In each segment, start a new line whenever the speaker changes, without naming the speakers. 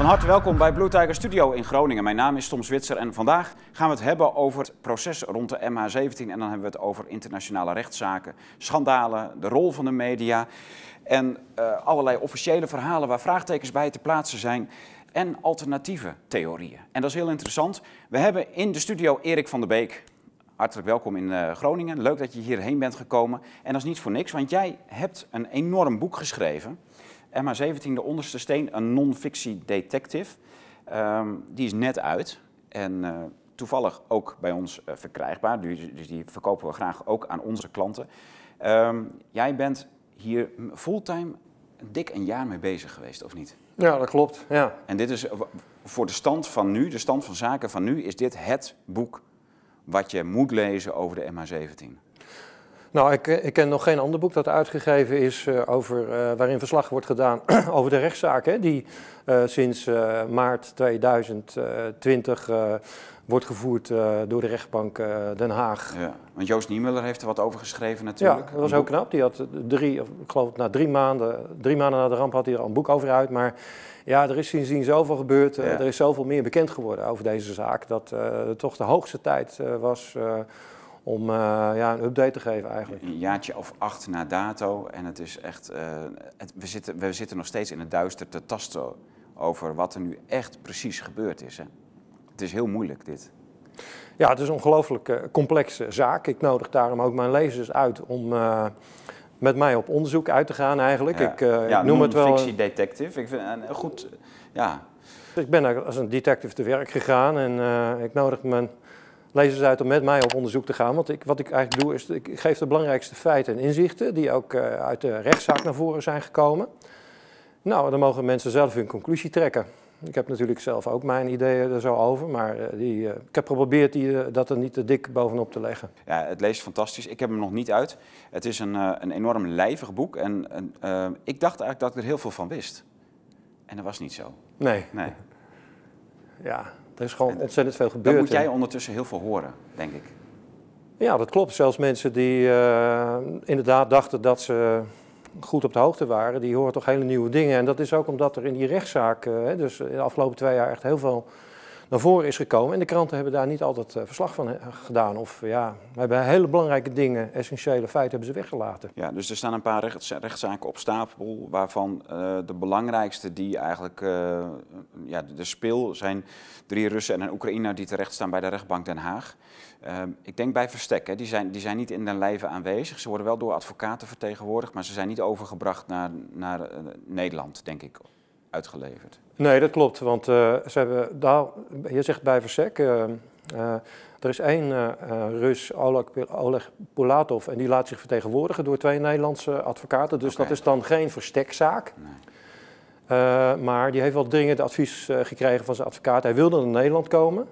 Van harte welkom bij Blue Tiger Studio in Groningen. Mijn naam is Tom Zwitser en vandaag gaan we het hebben over het proces rond de MH17. En dan hebben we het over internationale rechtszaken, schandalen, de rol van de media en uh, allerlei officiële verhalen waar vraagtekens bij te plaatsen zijn en alternatieve theorieën. En dat is heel interessant. We hebben in de studio Erik van der Beek. Hartelijk welkom in uh, Groningen. Leuk dat je hierheen bent gekomen. En dat is niet voor niks, want jij hebt een enorm boek geschreven. MH17, de onderste steen, een non-fictie detective. Um, die is net uit en uh, toevallig ook bij ons uh, verkrijgbaar. Dus, dus, die verkopen we graag ook aan onze klanten. Um, jij bent hier fulltime dik een jaar mee bezig geweest, of niet?
Ja, dat klopt. Ja.
En dit is voor de stand van nu, de stand van zaken van nu, is dit het boek wat je moet lezen over de MH17?
Nou, ik, ik, ken nog geen ander boek dat uitgegeven is uh, over, uh, waarin verslag wordt gedaan over de rechtszaken die uh, sinds maart 2020 wordt gevoerd door de rechtbank Den Haag.
Ja, want Joost Niemuller heeft er wat over geschreven natuurlijk.
Ja, dat was ook knap. Die had drie, of, ik geloof na drie maanden, drie maanden na de ramp had hij er al een boek over uit. Maar ja, er is sindsdien zoveel gebeurd. Ja. Er is zoveel meer bekend geworden over deze zaak. Dat het toch de hoogste tijd was om uh, ja, een update te geven eigenlijk.
Een jaartje of acht na dato en het is echt, het, we, zitten, we zitten nog steeds in het duister te tasten over wat er nu echt precies gebeurd is. Hè? Het is heel moeilijk dit.
Ja, het is een ongelooflijk uh, complexe zaak. Ik nodig daarom ook mijn lezers uit om met mij op onderzoek uit te gaan eigenlijk.
Ja,
ik,
ja,
ik noem het wel...
fictie detective. Ik vind een goed, ja...
Ik ben als een detective te werk gegaan en ik nodig mijn lezers uit om met mij op onderzoek te gaan. Want ik, wat ik eigenlijk doe, is ik geef de belangrijkste feiten en inzichten die ook uh, uit de rechtszaak naar voren zijn gekomen. Nou, dan mogen mensen zelf hun conclusie trekken. Ik heb natuurlijk zelf ook mijn ideeën er zo over, maar uh, die, uh, ik heb geprobeerd die, dat er niet te dik bovenop te leggen.
Ja, het leest fantastisch. Ik heb hem nog niet uit. Het is een, een enorm lijvig boek en ik dacht eigenlijk dat ik er heel veel van wist. En dat was niet zo.
Nee.
nee.
Ja, er is gewoon ontzettend veel gebeurd.
Dan moet jij ondertussen heel veel horen, denk ik.
Ja, dat klopt. Zelfs mensen die uh, inderdaad dachten dat ze goed op de hoogte waren, die horen toch hele nieuwe dingen. En dat is ook omdat er in die rechtszaak, uh, dus de afgelopen twee jaar echt heel veel naar voren is gekomen. En de kranten hebben daar niet altijd uh, verslag van gedaan. Of ja, hebben hele belangrijke dingen, essentiële feiten hebben ze weggelaten.
Ja, dus er staan een paar rechts, rechtszaken op stapel, waarvan uh, de belangrijkste die eigenlijk uh, ja, de speel zijn drie Russen en een Oekraïner die terecht staan bij de rechtbank Den Haag. ik denk bij Verstek, hè, die, zijn, die zijn niet in den lijve aanwezig. Ze worden wel door advocaten vertegenwoordigd, maar ze zijn niet overgebracht naar, naar Nederland, denk ik, uitgeleverd.
Nee, dat klopt. Want uh, ze hebben daar, je zegt bij Versek, uh, uh, er is één Rus, Oleg, Oleg Pulatov, en die laat zich vertegenwoordigen door twee Nederlandse advocaten. Dus okay. dat is dan geen verstekzaak. Nee. Maar die heeft wel dringend advies gekregen van zijn advocaat. Hij wilde naar Nederland komen,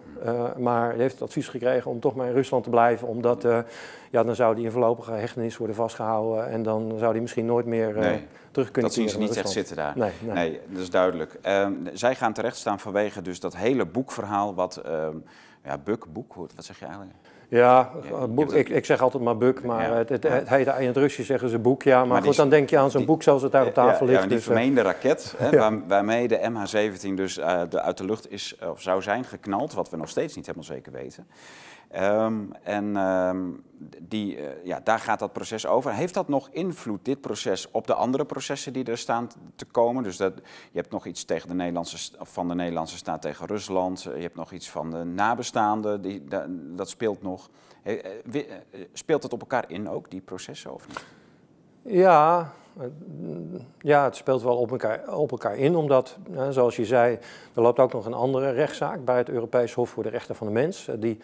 maar hij heeft het advies gekregen om toch maar in Rusland te blijven. Omdat ja, dan zou hij in voorlopige hechtenis worden vastgehouden en dan zou hij misschien nooit meer
nee
terug kunnen
Dat zien ze niet echt zitten daar.
Nee, nee.
nee dat is duidelijk. Um, zij gaan terecht staan vanwege dus dat hele boekverhaal wat... Um, ja, Buk, boek, wat zeg je eigenlijk?
Ja, boek, ik, ik zeg altijd maar buk, maar ja. het, het, het heet in het Russisch zeggen ze boek, ja. Maar, maar goed, dan denk je aan zo'n boek zoals het daar op tafel
ja,
ligt.
Ja, die
dus,
vermeende raket, hè, waar, waarmee de MH17 dus uh, de, uit de lucht is, of zou zijn geknald, wat we nog steeds niet helemaal zeker weten. Um, en um, die, uh, ja, daar gaat dat proces over. Heeft dat nog invloed, dit proces, op de andere processen die er staan te komen? Dus dat, je hebt nog iets tegen de Nederlandse, van de Nederlandse staat tegen Rusland. Je hebt nog iets van de nabestaanden, die, dat, speelt nog. Speelt het op elkaar in ook, die processen, of niet?
Ja, ja, het speelt wel op elkaar, op elkaar in, omdat, zoals je zei, er loopt ook nog een andere rechtszaak bij het Europees Hof voor de Rechten van de Mens. Die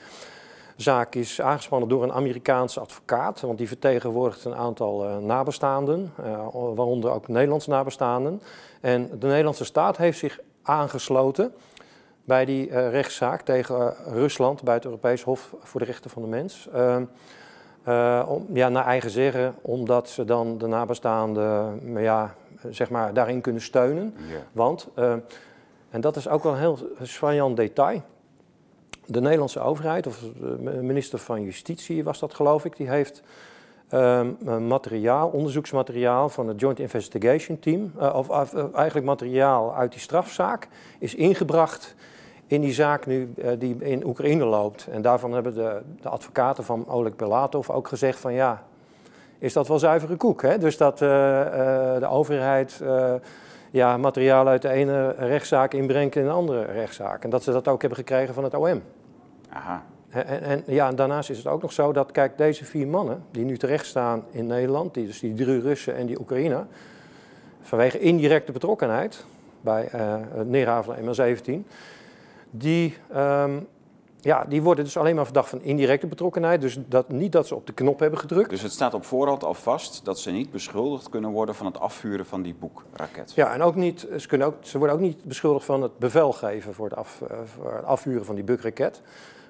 zaak is aangespannen door een Amerikaanse advocaat, want die vertegenwoordigt een aantal uh, nabestaanden, uh, waaronder ook Nederlandse nabestaanden. En de Nederlandse staat heeft zich aangesloten bij die uh, rechtszaak tegen Rusland bij het Europees Hof voor de Rechten van de Mens. om, ja, naar eigen zeggen, omdat ze dan de nabestaanden ja, zeg maar, daarin kunnen steunen.
Ja.
Want, en dat is ook wel een heel saillant detail de Nederlandse overheid, of de minister van Justitie was dat geloof ik, die heeft um, materiaal, onderzoeksmateriaal van het Joint Investigation Team, uh, of uh, eigenlijk materiaal uit die strafzaak, is ingebracht in die zaak nu die in Oekraïne loopt. En daarvan hebben de, de advocaten van Oleg Belatov ook gezegd van ja, is dat wel zuivere koek. Hè? Dus dat de overheid ja, materiaal uit de ene rechtszaak inbrengt in een andere rechtszaak. En dat ze dat ook hebben gekregen van het OM. Aha. En, en, ja, en daarnaast is het ook nog zo dat, kijk, deze vier mannen die nu terecht staan in Nederland, die, dus die drie Russen en die Oekraïner, vanwege indirecte betrokkenheid bij uh, het neerhavelen MH17, die, um, ja, die worden dus alleen maar verdacht van indirecte betrokkenheid. Dus dat, niet dat ze op de knop hebben gedrukt.
Dus het staat op voorhand al vast dat ze niet beschuldigd kunnen worden van het afvuren van die boekraket.
Ja, en ook niet, ze, kunnen ook, ze worden ook niet beschuldigd van het bevel geven voor het, af, voor het afvuren van die bukraket.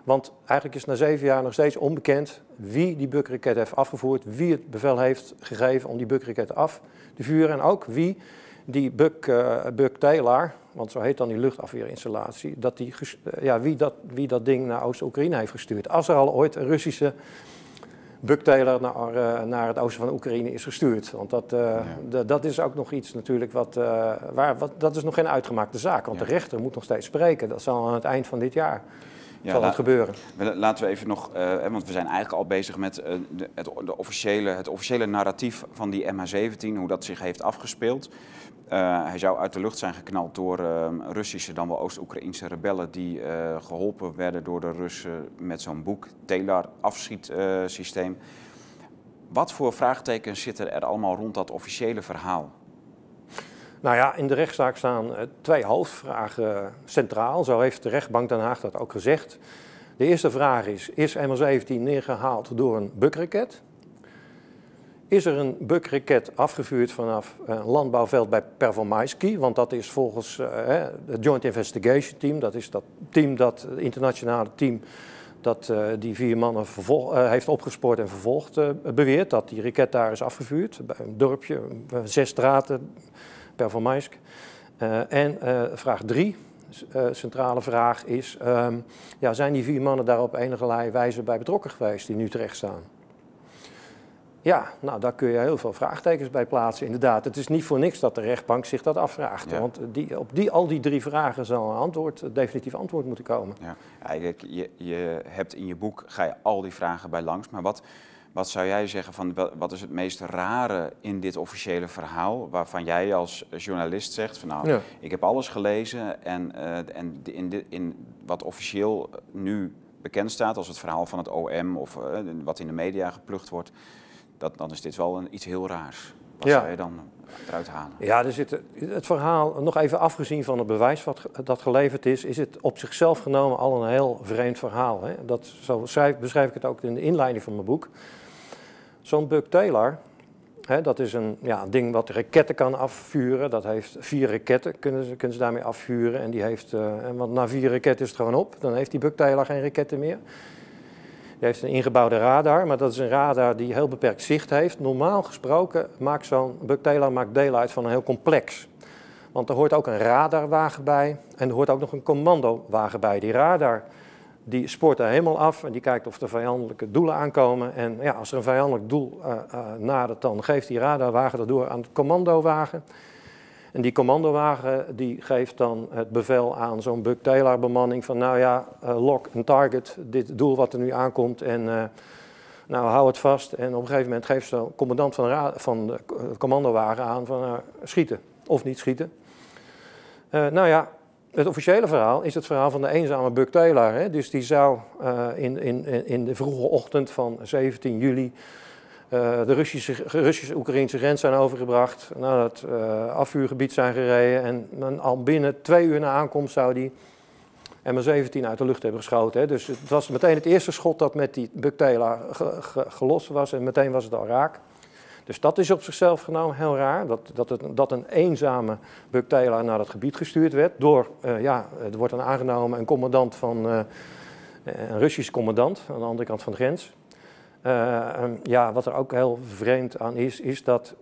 Want eigenlijk is na zeven jaar nog steeds onbekend wie die bukraket heeft afgevoerd, wie het bevel heeft gegeven om die bukraket af te vuren en ook wie die Buck, uh, Buck Taylor, want zo heet dan die luchtafweerinstallatie, dat die, uh, ja, wie, dat, wie dat ding naar Oost-Oekraïne heeft gestuurd. Als er al ooit een Russische Buck Taylor naar, uh, naar het oosten van Oekraïne is gestuurd. Want dat, ja. dat is ook nog iets natuurlijk wat, waar, wat, dat is nog geen uitgemaakte zaak. Want ja. de rechter moet nog steeds spreken. Dat zal aan het eind van dit jaar ja, zal het gebeuren.
Laten we even nog, uh, want we zijn eigenlijk al bezig met de, het, de officiële, het officiële narratief van die MH17, hoe dat zich heeft afgespeeld. Uh, hij zou uit de lucht zijn geknald door Russische, dan wel Oost-Oekraïnse rebellen die geholpen werden door de Russen met zo'n boek, Telar afschietsysteem. Wat voor vraagtekens zitten er allemaal rond dat officiële verhaal?
Nou ja, in de rechtszaak staan eh, twee hoofdvragen centraal. Zo heeft de rechtbank Den Haag dat ook gezegd. De eerste vraag is, is ML17 neergehaald door een bukraket? Is er een bukraket afgevuurd vanaf een landbouwveld bij Pervomaisky? Want dat is volgens uh, het Joint Investigation Team, dat is dat team dat, internationale team dat uh, die vier mannen vervolg, heeft opgespoord en vervolgd, beweert dat die raket daar is afgevuurd. Bij een dorpje, zes straten Performaisk. Uh, en vraag drie, centrale vraag, is: um, ja, zijn die vier mannen daar op enige wijze bij betrokken geweest die nu terecht staan? Ja, nou daar kun je heel veel vraagtekens bij plaatsen, inderdaad. Het is niet voor niks dat de rechtbank zich dat afvraagt. Ja. Want die, op die, al die drie vragen zal een antwoord, een definitief antwoord moeten komen.
Ja, eigenlijk, je, je hebt in je boek, ga je al die vragen bij langs. Maar wat, wat zou jij zeggen van wat is het meest rare in dit officiële verhaal, waarvan jij als journalist zegt van nou, ja. ik heb alles gelezen en, uh, en in, in wat officieel nu bekend staat als het verhaal van het OM of uh, wat in de media geplukt wordt, dat, dan is dit wel een, iets heel raars. Wat ja. zou je dan eruit halen?
Ja, er zit het verhaal, nog even afgezien van het bewijs wat dat geleverd is, is het op zichzelf genomen al een heel vreemd verhaal. Hè? Dat, zo schrijf, beschrijf ik het ook in de inleiding van mijn boek. Zo'n Buck Taylor, hè, dat is een ja, ding wat raketten kan afvuren. Dat heeft vier raketten, kunnen ze, kunnen ze daarmee afvuren. En die heeft, uh, want na vier raketten is het gewoon op. Dan heeft die Buck Taylor geen raketten meer. Die heeft een ingebouwde radar, maar dat is een radar die heel beperkt zicht heeft. Normaal gesproken maakt zo'n Buck Taylor maakt deel uit van een heel complex. Want er hoort ook een radarwagen bij en er hoort ook nog een commandowagen bij. Die radar die spoort er helemaal af en die kijkt of er vijandelijke doelen aankomen. En ja, als er een vijandelijk doel uh, uh, nadert, dan geeft die radarwagen dat door aan de commandowagen. En die commandowagen die geeft dan het bevel aan zo'n Buck Taylor bemanning van nou ja, uh, lock een target, dit doel wat er nu aankomt en nou hou het vast. En op een gegeven moment geeft de commandant van de, van de commandowagen aan van schieten of niet schieten. nou ja, het officiële verhaal is het verhaal van de eenzame Buck Taylor. Hè? Dus die zou in, in, in de vroege ochtend van 17 juli de Russische, Russische-Oekraïnse grens zijn overgebracht, naar het uh, afvuurgebied zijn gereden en al binnen twee uur na aankomst zou die MH17 uit de lucht hebben geschoten. Hè? Dus het was meteen het eerste schot dat met die ge, gelost was en meteen was het al raak. Dus dat is op zichzelf genomen heel raar, dat, dat, het, dat een eenzame Buck Taylor naar dat gebied gestuurd werd door, uh, ja, er wordt dan aangenomen een commandant van, een Russische commandant aan de andere kant van de grens. Uh, ja, wat er ook heel vreemd aan is, is dat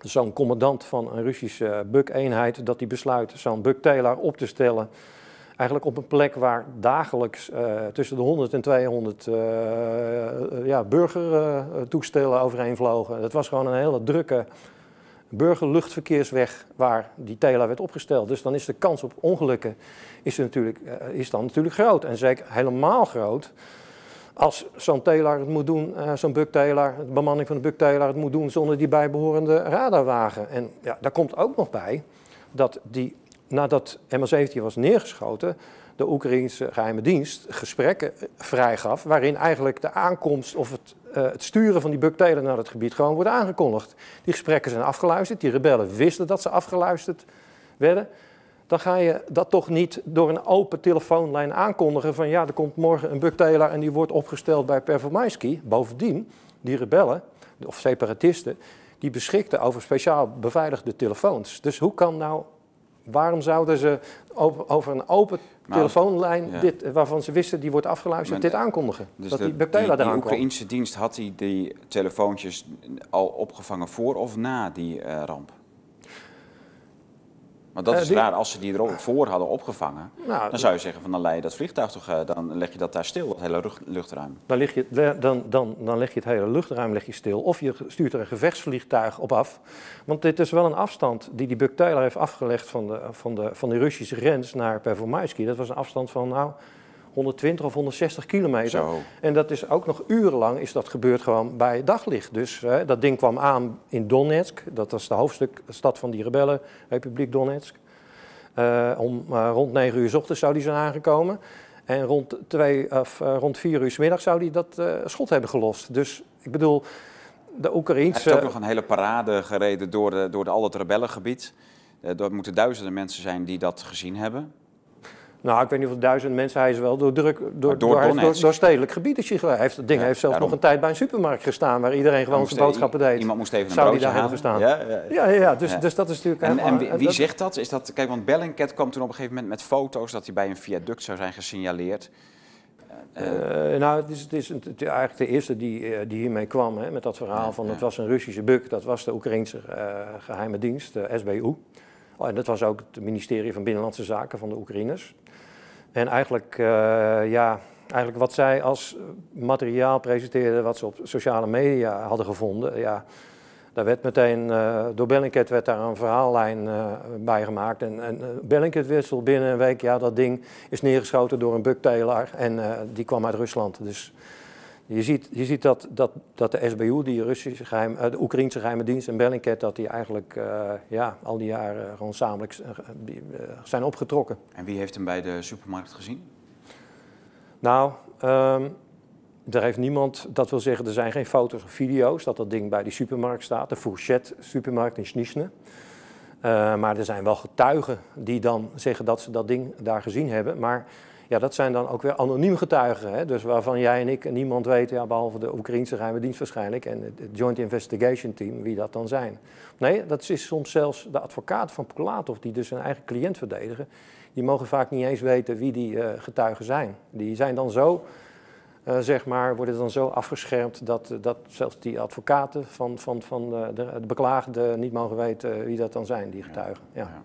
zo'n commandant van een Russische Buck-eenheid, dat die besluit zo'n Buck Taylor op te stellen eigenlijk op een plek waar dagelijks tussen de 100 en 200 ja, burgertoestellen overheen vlogen. Dat was gewoon een hele drukke burgerluchtverkeersweg waar die tela werd opgesteld. Dus dan is de kans op ongelukken is, natuurlijk, is dan natuurlijk groot. En zeker helemaal groot als zo'n teler het moet doen, uh, zo'n bukteler, de bemanning van de bukteler het moet doen zonder die bijbehorende radarwagen. En ja, daar komt ook nog bij dat die, nadat MH17 was neergeschoten, de Oekraïnse geheime dienst gesprekken vrijgaf, waarin eigenlijk de aankomst of het, uh, het sturen van die bukteler naar het gebied gewoon wordt aangekondigd. Die gesprekken zijn afgeluisterd, die rebellen wisten dat ze afgeluisterd werden dan ga je dat toch niet door een open telefoonlijn aankondigen van ja, er komt morgen een bukteler en die wordt opgesteld bij Performaisky. Bovendien, die rebellen, of separatisten, die beschikten over speciaal beveiligde telefoons. Dus hoe kan nou, waarom zouden ze over, een open telefoonlijn, dit, waarvan ze wisten die wordt afgeluisterd, dit aankondigen?
Dus dat de, die die Oekraïnse dienst had die, die telefoontjes al opgevangen voor of na die uh, ramp? Maar dat is uh, raar, als ze die ervoor hadden opgevangen, nou, dan zou je zeggen van dan leid je dat vliegtuig toch, uh, dan leg je dat daar stil, dat hele luchtruim.
Dan leg, je, dan, dan, dan leg je het hele luchtruim leg je stil, of je stuurt er een gevechtsvliegtuig op af. Want dit is wel een afstand die die Buk heeft afgelegd van de, van, de, van de Russische grens naar Pervomaisky. Dat was een afstand van nou, 120 of 160 kilometer. Zo. En dat is ook nog urenlang is dat gebeurd gewoon bij daglicht. Dus hè, dat ding kwam aan in Donetsk. Dat was de hoofdstuk, stad van die rebellen, Republiek Donetsk. Uh, om uh, rond 9 uur s ochtends zou die zijn aangekomen. En rond, twee, of, uh, rond 4 uur s middag zou die dat schot hebben gelost. Dus ik bedoel, de Oekraïense...
Hij heeft ook nog een hele parade gereden door, de, door de, al het rebellengebied. er moeten duizenden mensen zijn die dat gezien hebben.
Nou, ik weet niet of duizend mensen. Hij is wel door, druk, door, door, door, door, stedelijk gebied is hij Heeft, het ding heeft zelfs nog een tijd bij een supermarkt gestaan... waar iedereen gewoon zijn boodschappen deed.
Iemand moest even een Zou broodje halen.
Gestaan. Ja, ja, ja. ja, dus, dus dat is natuurlijk...
En, en wie, wie zegt dat? Is dat? Kijk, want Bellingcat kwam toen op een gegeven moment met foto's... dat hij bij een viaduct zou zijn gesignaleerd.
Uh, nou, het is, het is, eigenlijk de eerste die, uh, die hiermee kwam, hè, met dat verhaal van het was een Russische buk, dat was de Oekraïnse uh, geheime dienst, de SBU. Oh, en dat was ook het ministerie van Binnenlandse Zaken van de Oekraïners. En eigenlijk, uh, ja, eigenlijk wat zij als materiaal presenteerden, wat ze op sociale media hadden gevonden, ja, daar werd meteen, uh, door Bellingcat werd daar een verhaallijn uh, bij gemaakt. En, en Bellingcat wissel binnen een week, ja, dat ding is neergeschoten door een bukteler en die kwam uit Rusland. Dus je ziet, je ziet dat, dat, dat de SBU, die Russische geheim, uh, de Oekraïnse geheime dienst en Bellingcat, dat die eigenlijk uh, ja, al die jaren gewoon samen uh, zijn opgetrokken.
En wie heeft hem bij de supermarkt gezien?
Nou, um, er heeft niemand, dat wil zeggen, er zijn geen foto's of video's dat dat ding bij die supermarkt staat, de Fourchette supermarkt in Schniesne. maar er zijn wel getuigen die dan zeggen dat ze dat ding daar gezien hebben. Maar ja, dat zijn dan ook weer anoniem getuigen. Hè? Dus waarvan jij en ik en niemand weet, ja, behalve de Oekraïnse geheime dienst waarschijnlijk en het Joint Investigation Team, wie dat dan zijn. Nee, dat is soms zelfs de advocaat van Pulatov, die dus zijn eigen cliënt verdedigen. Die mogen vaak niet eens weten wie die uh, getuigen zijn. Die zijn dan zo, uh, zeg maar, worden dan zo afgeschermd dat, dat zelfs die advocaten van, van, van de, de, beklaagde niet mogen weten wie dat dan zijn, die getuigen. ja. ja.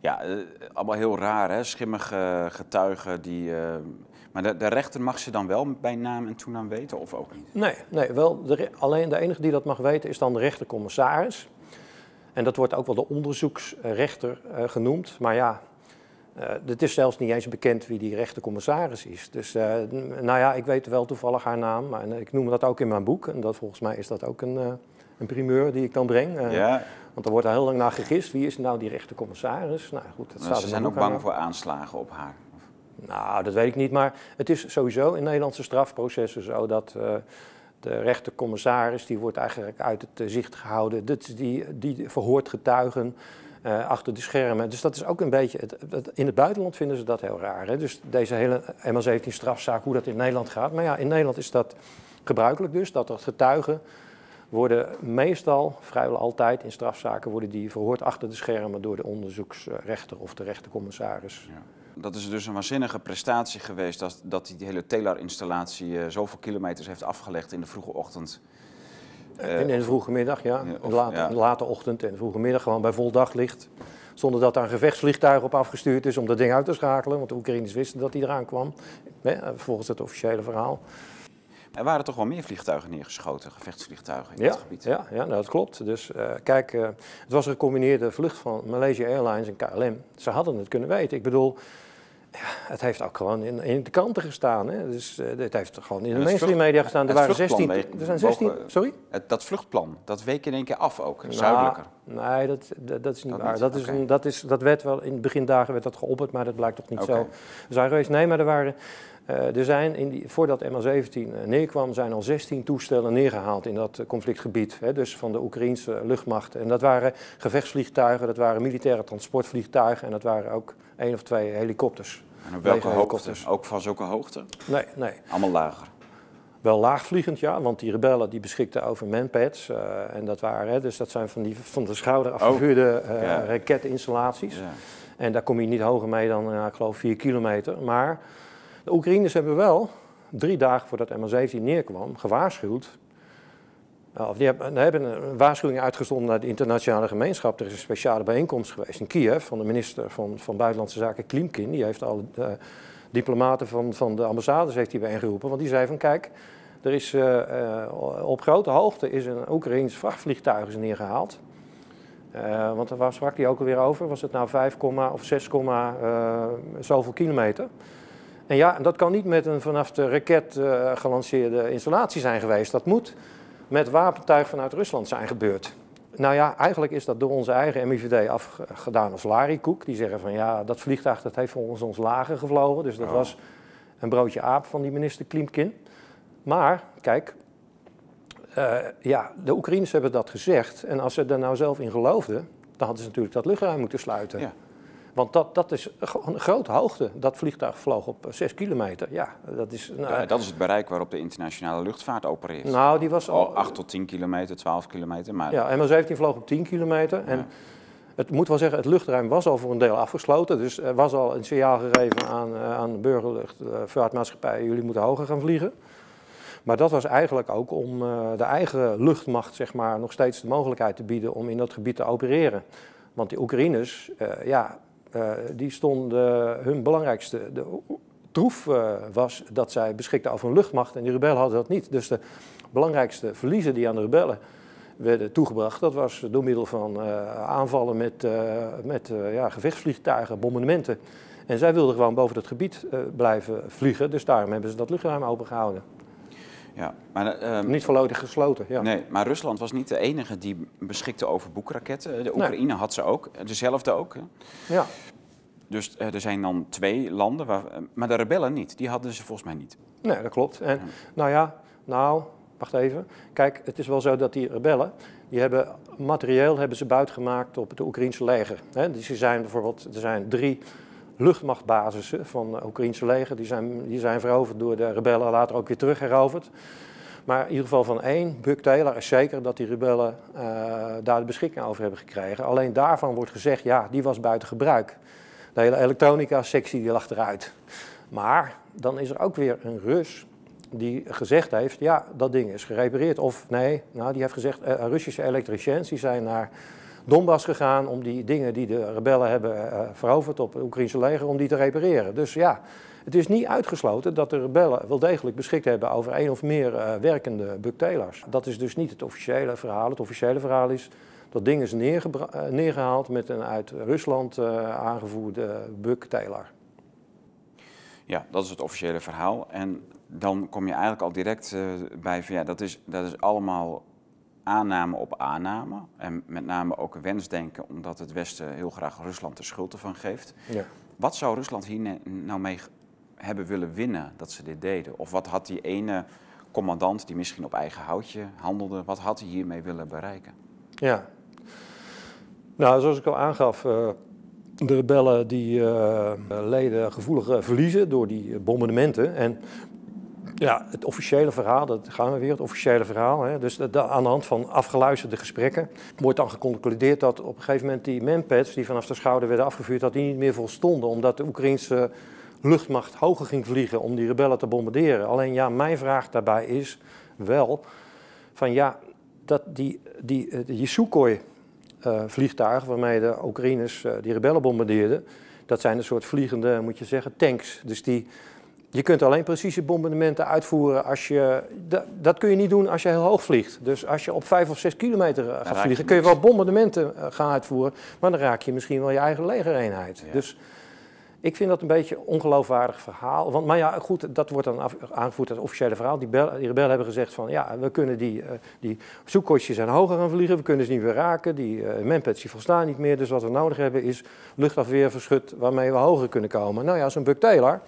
Ja, uh, allemaal heel raar, hè? Schimmige getuigen die. Uh, maar de, de, rechter mag ze dan wel bij naam en toenaam weten, of ook niet?
Nee, nee wel de, alleen de enige die dat mag weten is dan de rechtercommissaris. En dat wordt ook wel de onderzoeksrechter uh, genoemd. Maar ja, het is zelfs niet eens bekend wie die rechtercommissaris is. Dus nou ja, ik weet wel toevallig haar naam. Maar, ik noem dat ook in mijn boek. En dat, volgens mij is dat ook een, een primeur die ik dan breng. ja. Want er wordt al heel lang naar gegist. Wie is nou die rechtercommissaris? Nou goed, dat
staat Ze zijn ook bang voor aanslagen op haar.
Nou, dat weet ik niet. Maar het is sowieso in Nederlandse strafprocessen zo dat uh, de rechtercommissaris, die wordt eigenlijk uit het uh, zicht gehouden. Dat, die, die verhoort getuigen uh, achter de schermen. Dus dat is ook een beetje, het, het, in het buitenland vinden ze dat heel raar. Hè? Dus deze hele ML17 strafzaak, hoe dat in Nederland gaat. Maar ja, in Nederland is dat gebruikelijk dus, dat er getuigen worden meestal, vrijwel altijd in strafzaken, worden die verhoord achter de schermen door de onderzoeksrechter of de rechtercommissaris. Ja.
Dat is dus een waanzinnige prestatie geweest dat, dat die hele Telar-installatie uh, zoveel kilometers heeft afgelegd in de vroege ochtend.
Uh, in, de vroege middag, ja. Of, late, ja. late ochtend en de vroege middag, gewoon bij vol daglicht. Zonder dat daar een gevechtsvliegtuig op afgestuurd is om dat ding uit te schakelen. Want de Oekraïners wisten dat hij eraan kwam, volgens het officiële verhaal.
Er waren toch wel meer vliegtuigen neergeschoten, gevechtsvliegtuigen in
ja,
dit gebied?
Ja, ja dat klopt. Dus uh, kijk, uh, het was een gecombineerde vlucht van Malaysia Airlines en KLM. Ze hadden het kunnen weten. Ik bedoel, ja, het heeft ook gewoon in, in de kranten gestaan. Hè. Dus uh, het heeft gewoon in de mainstream media gestaan. Er waren 16. Er zijn 16. Sorry?
Het, dat vluchtplan, dat week in één keer af ook, nou, zuidelijker.
Nee, dat, dat, dat is niet dat waar. Niet? Dat, is okay. een, dat, is, dat werd wel in het begindagen werd dat geopperd, maar dat blijkt toch niet okay. zo zijn geweest. Nee, maar er waren. Uh, er zijn in die, voordat MH17 neerkwam, zijn al 16 toestellen neergehaald in dat conflictgebied. Hè, dus van de Oekraïnse luchtmacht. En dat waren gevechtsvliegtuigen, dat waren militaire transportvliegtuigen en dat waren ook één of twee helikopters.
En op welke hoogte? Ook van zulke hoogte?
Nee, nee.
Allemaal lager?
Wel laagvliegend, ja, want die rebellen die beschikten over manpads. Uh, en dat waren, hè, dus dat zijn van, die, van de schouder afgevuurde ja. raketinstallaties. Ja. En daar kom je niet hoger mee dan, uh, ik geloof, 4 kilometer. Maar de Oekraïners hebben wel, drie dagen voordat MH17 neerkwam, gewaarschuwd. Of die hebben, een waarschuwing uitgezonden naar de internationale gemeenschap. Er is een speciale bijeenkomst geweest in Kiev van de minister van, van Buitenlandse Zaken Klimkin. Die heeft al uh, diplomaten van, van de ambassades heeft die bijeengeroepen. Want die zei van kijk, er is, uh, uh, op grote hoogte is een Oekraïns vrachtvliegtuig is neergehaald. want waar sprak hij ook alweer over? Was het nou 5, of 6, zoveel kilometer? En ja, dat kan niet met een vanaf de raket gelanceerde installatie zijn geweest. Dat moet met wapentuig vanuit Rusland zijn gebeurd. Nou ja, eigenlijk is dat door onze eigen MIVD afgedaan als larikoek. Die zeggen van ja, dat vliegtuig dat heeft volgens ons lager gevlogen. Dus dat oh. was een broodje aap van die minister Klimkin. Maar, kijk, uh, ja, de Oekraïners hebben dat gezegd. En als ze er nou zelf in geloofden, dan hadden ze natuurlijk dat luchtruim moeten sluiten. Ja. Want dat, dat is een grote hoogte. Dat vliegtuig vloog op 6 kilometer. Ja, dat, is,
nou, ja, dat is het bereik waarop de internationale luchtvaart opereert.
Nou, die was al...
8 tot 10 kilometer, 12 kilometer. Maar...
Ja, MH17 vloog op 10 kilometer. En ja. het moet wel zeggen, het luchtruim was al voor een deel afgesloten. Dus er was al een signaal gegeven aan, uh, aan de burgerluchtvaartmaatschappij... jullie moeten hoger gaan vliegen. Maar dat was eigenlijk ook om de eigen luchtmacht zeg maar, nog steeds de mogelijkheid te bieden om in dat gebied te opereren. Want die Oekraïners, uh, ja, die stonden, hun belangrijkste de troef uh, was dat zij beschikten over een luchtmacht en die rebellen hadden dat niet. Dus de belangrijkste verliezen die aan de rebellen werden toegebracht, dat was door middel van uh, aanvallen met, met ja, gevechtsvliegtuigen, bombardementen. En zij wilden gewoon boven dat gebied blijven vliegen, dus daarom hebben ze dat luchtruim opengehouden.
Ja, maar, um,
niet volledig gesloten. Ja.
Nee, maar Rusland was niet de enige die beschikte over boekraketten. De Oekraïne nee. had ze ook, dezelfde ook. Hè?
Ja.
Dus uh, er zijn dan twee landen, waar, maar de rebellen niet. Die hadden ze volgens mij niet.
Nee, dat klopt. En ja. nou ja, nou, wacht even. Kijk, het is wel zo dat die rebellen, die hebben materieel hebben ze buitgemaakt op het Oekraïnse leger. Hè? Dus er zijn bijvoorbeeld, er zijn drie luchtmachtbasissen van het Oekraïnse leger. Die zijn, die zijn veroverd door de rebellen, later ook weer terugheroverd. Maar in ieder geval van één, Buck Taylor, is zeker dat die rebellen uh, daar de beschikking over hebben gekregen. Alleen daarvan wordt gezegd, ja, die was buiten gebruik. De hele elektronica-sectie die lag eruit. Maar dan is er ook weer een Rus die gezegd heeft, ja, dat ding is gerepareerd. Of nee, nou, die heeft gezegd, uh, Russische elektriciëns die zijn naar Donbass gegaan om die dingen die de rebellen hebben uh, veroverd op het Oekraïnse leger, om die te repareren. Dus ja, het is niet uitgesloten dat de rebellen wel degelijk beschikt hebben over één of meer uh, werkende buktelers. Dat is dus niet het officiële verhaal. Het officiële verhaal is dat ding is neergehaald met een uit Rusland uh, aangevoerde bukteler.
Ja, dat is het officiële verhaal. En dan kom je eigenlijk al direct bij van ja, dat is, dat is allemaal aanname op aanname. En met name ook wensdenken, omdat het Westen heel graag Rusland de schuld ervan geeft. Ja. Wat zou Rusland hier nou mee hebben willen winnen dat ze dit deden? Of wat had die ene commandant, die misschien op eigen houtje handelde, wat had hij hiermee willen bereiken?
Ja, nou, zoals ik al aangaf, uh, de rebellen die uh, leden gevoelige verliezen door die bombardementen. En ja, het officiële verhaal, dat gaan we weer, het officiële verhaal. Hè. Dus aan de hand van afgeluisterde gesprekken wordt dan geconcludeerd dat op een gegeven moment die manpads die vanaf de schouder werden afgevuurd, dat die niet meer volstonden. Omdat de Oekraïnse luchtmacht hoger ging vliegen om die rebellen te bombarderen. Alleen ja, mijn vraag daarbij is wel van ja, dat die, die, die Sukhoi vliegtuigen waarmee de Oekraïners die rebellen bombardeerden, dat zijn een soort vliegende, moet je zeggen, tanks. Dus die, je kunt alleen precisiebombardementen uitvoeren als je. Dat, dat, kun je niet doen als je heel hoog vliegt. Dus als je op vijf of zes kilometer gaat vliegen, kun je wel bombardementen gaan uitvoeren. Maar dan raak je misschien wel je eigen legereenheid. Dus ik vind dat een beetje een ongeloofwaardig verhaal. Want, maar ja, goed, dat wordt dan aangevoerd als officiële verhaal. Die, die, rebellen hebben gezegd van ja, we kunnen die, uh, die zoekkostjes zijn hoger gaan vliegen, we kunnen ze niet meer raken. Die uh, manpads die volstaan niet meer. Dus wat we nodig hebben is luchtafweerverschut waarmee we hoger kunnen komen. Nou ja, zo'n Buck Taylor,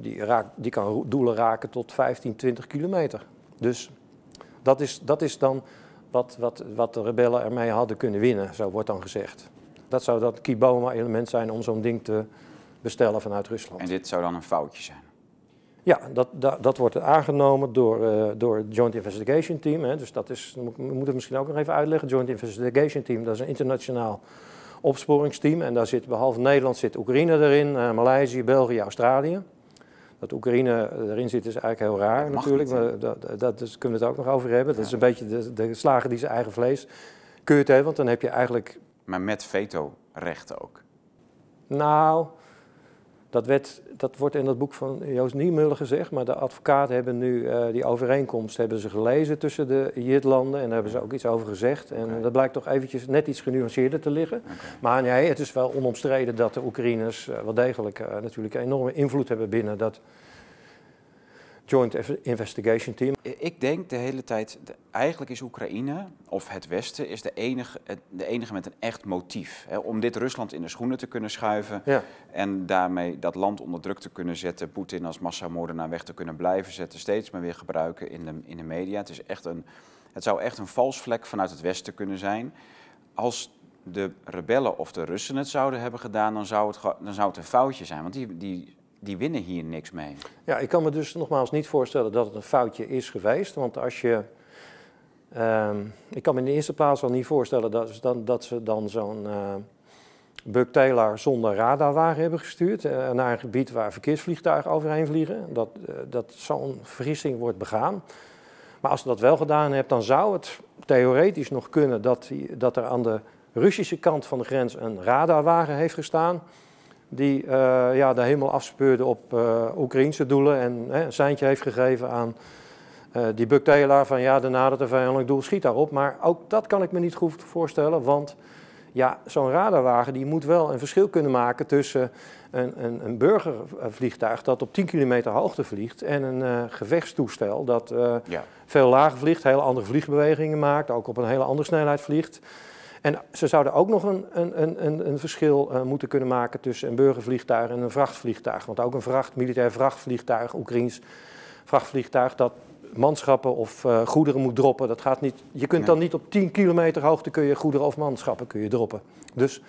die, raakt, die kan doelen raken tot 15, 20 kilometer. Dus dat is, dat is dan wat, wat, wat de rebellen ermee hadden kunnen winnen, zo wordt dan gezegd. Dat zou dat Kiboma-element zijn om zo'n ding te bestellen vanuit Rusland.
En dit zou dan een foutje zijn?
Ja, dat, dat, dat wordt aangenomen door, uh, door het Joint Investigation Team. Hè. Dus dat is, we moeten het misschien ook nog even uitleggen. Joint Investigation Team, dat is een internationaal opsporingsteam. En daar zit behalve Nederland zit Oekraïne erin, uh, Maleisië, België, Australië. Dat Oekraïne erin zit is eigenlijk heel raar natuurlijk. Maar dat, dat, dus kunnen we het ook nog over hebben. Dat is een beetje de, de slagen die zijn eigen vlees keurt hebben. Want dan heb je eigenlijk...
Maar met veto-rechten ook?
Nou, dat, werd, dat wordt in dat boek van Joost Niemuller gezegd, maar de advocaten hebben nu uh, die overeenkomst hebben ze gelezen tussen de JIT-landen en daar hebben ze ook iets over gezegd. En dat blijkt toch eventjes net iets genuanceerder te liggen. Maar nee, het is wel onomstreden dat de Oekraïners uh, wel degelijk uh, natuurlijk enorme invloed hebben binnen dat Joint Investigation Team.
Ik denk de hele tijd, eigenlijk is Oekraïne, of het Westen, is de enige, de enige met een echt motief. Hè, om dit Rusland in de schoenen te kunnen schuiven ja. en daarmee dat land onder druk te kunnen zetten, Poetin als massamoordenaar weg te kunnen blijven zetten, steeds maar weer gebruiken in de, in de media. Het, is echt een, het zou echt een valsvlek vanuit het Westen kunnen zijn. Als de rebellen of de Russen het zouden hebben gedaan, dan zou het, dan zou het een foutje zijn. Want die, die die winnen hier niks mee.
Ja, ik kan me dus nogmaals niet voorstellen dat het een foutje is geweest. Want als je. Um, ik kan me in de eerste plaats al niet voorstellen dat, dan, dat ze dan zo'n uh, Buck Taylor zonder radarwagen hebben gestuurd. Uh, naar een gebied waar verkeersvliegtuigen overheen vliegen. Dat, uh, dat zo'n vergissing wordt begaan. Maar als ze dat wel gedaan hebben, dan zou het theoretisch nog kunnen dat, dat er aan de Russische kant van de grens een radarwagen heeft gestaan die uh, ja, de hemel afspeurde op uh, Oekraïnse doelen en hè, een seintje heeft gegeven aan uh, die Buktelaar van ja, de nadert een vijandelijk doel, schiet daarop. Maar ook dat kan ik me niet goed voorstellen, want ja, zo'n radarwagen die moet wel een verschil kunnen maken tussen een, een, een burgervliegtuig dat op 10 kilometer hoogte vliegt en een gevechtstoestel dat ja. veel lager vliegt, hele andere vliegbewegingen maakt, ook op een hele andere snelheid vliegt. En ze zouden ook nog een, een, een, een verschil uh, moeten kunnen maken tussen een burgervliegtuig en een vrachtvliegtuig. Want ook een vracht, militair vrachtvliegtuig, Oekraïns vrachtvliegtuig, dat manschappen of uh, goederen moet droppen, dat gaat niet. Je kunt dan niet op 10 kilometer hoogte kun je goederen of manschappen kun je droppen. Dus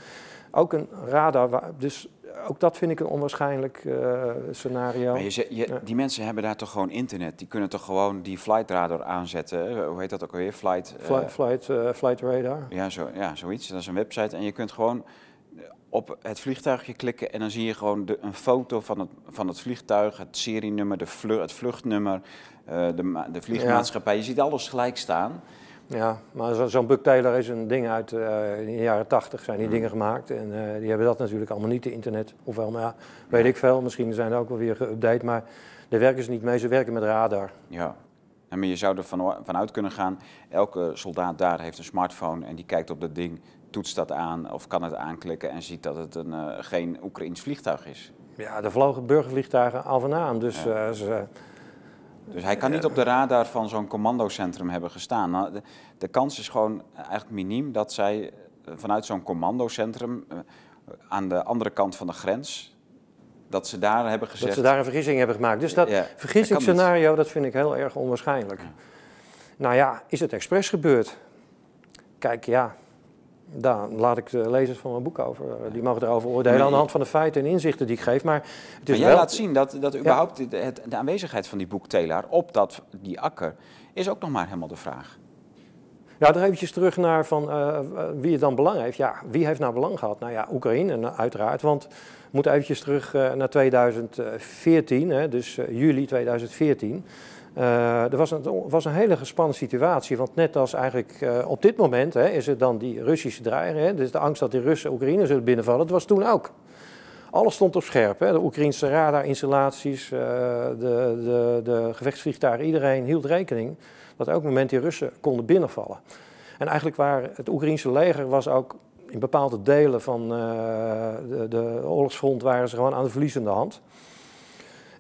ook een radar. Dus ook dat vind ik een onwaarschijnlijk uh, scenario.
Maar je, je, die mensen hebben daar toch gewoon internet? Die kunnen toch gewoon die flight radar aanzetten? Hoe heet dat ook alweer? Flight,
uh, flight, uh, flight radar?
Ja, zo, ja, zoiets. Dat is een website. En je kunt gewoon op het vliegtuigje klikken en dan zie je gewoon de, een foto van het, van het vliegtuig, het serienummer, de vlucht, het vluchtnummer, de, de vliegmaatschappij. Ja. Je ziet alles gelijk staan.
Ja, maar zo'n zo Buck Taylor is een ding uit uh, de jaren tachtig zijn die mm. dingen gemaakt. En uh, die hebben dat natuurlijk allemaal niet, de internet. Ofwel, maar ja, weet ik veel. Misschien zijn er ook wel weer geüpdate, maar daar werken ze niet mee. Ze werken met radar.
Ja. En maar je zou er van, vanuit kunnen gaan, elke soldaat daar heeft een smartphone en die kijkt op dat ding, toetst dat aan of kan het aanklikken en ziet dat het een, uh, geen Oekraïns vliegtuig is.
Ja, er vlogen burgervliegtuigen al van aan. Dus ja. ze,
dus hij kan niet op de radar van zo'n commandocentrum hebben gestaan. Nou, de, de, kans is gewoon eigenlijk miniem dat zij eh, vanuit zo'n commandocentrum uh, aan de andere kant van de grens, dat ze daar hebben gezegd...
Dat ze daar een vergissing hebben gemaakt. Dus dat ja, vergissingsscenario, dat, dat vind ik heel erg onwaarschijnlijk. Ja. Nou ja, is het expres gebeurd? Kijk, ja, daar laat ik de lezers van mijn boek over. Eh, die mogen erover oordelen aan de hand van de feiten en inzichten die ik geef. Maar, het
is maar jij laat zien dat, dat überhaupt ja. de, de, aanwezigheid van die boektelaar op dat, die akker is ook nog maar helemaal de vraag.
Ja, dan eventjes terug naar van, uh, wie het dan belang heeft. Ja, wie heeft nou belang gehad? Nou ja, Oekraïne uiteraard. Want we moeten eventjes terug uh, naar 2014, hè, dus juli 2014. Er was een, was een hele gespannen situatie, want net als eigenlijk op dit moment hè, is het dan die Russische dreiging, hè, dus de angst dat de Russen Oekraïne zullen binnenvallen, dat was toen ook. Alles stond op scherp. Hè. De Oekraïnse radarinstallaties, de, de, de gevechtsvliegtuigen, iedereen hield rekening dat elk moment die Russen konden binnenvallen. En eigenlijk waar het Oekraïnse leger was ook in bepaalde delen van de, de oorlogsfront waren ze gewoon aan de verliezende hand.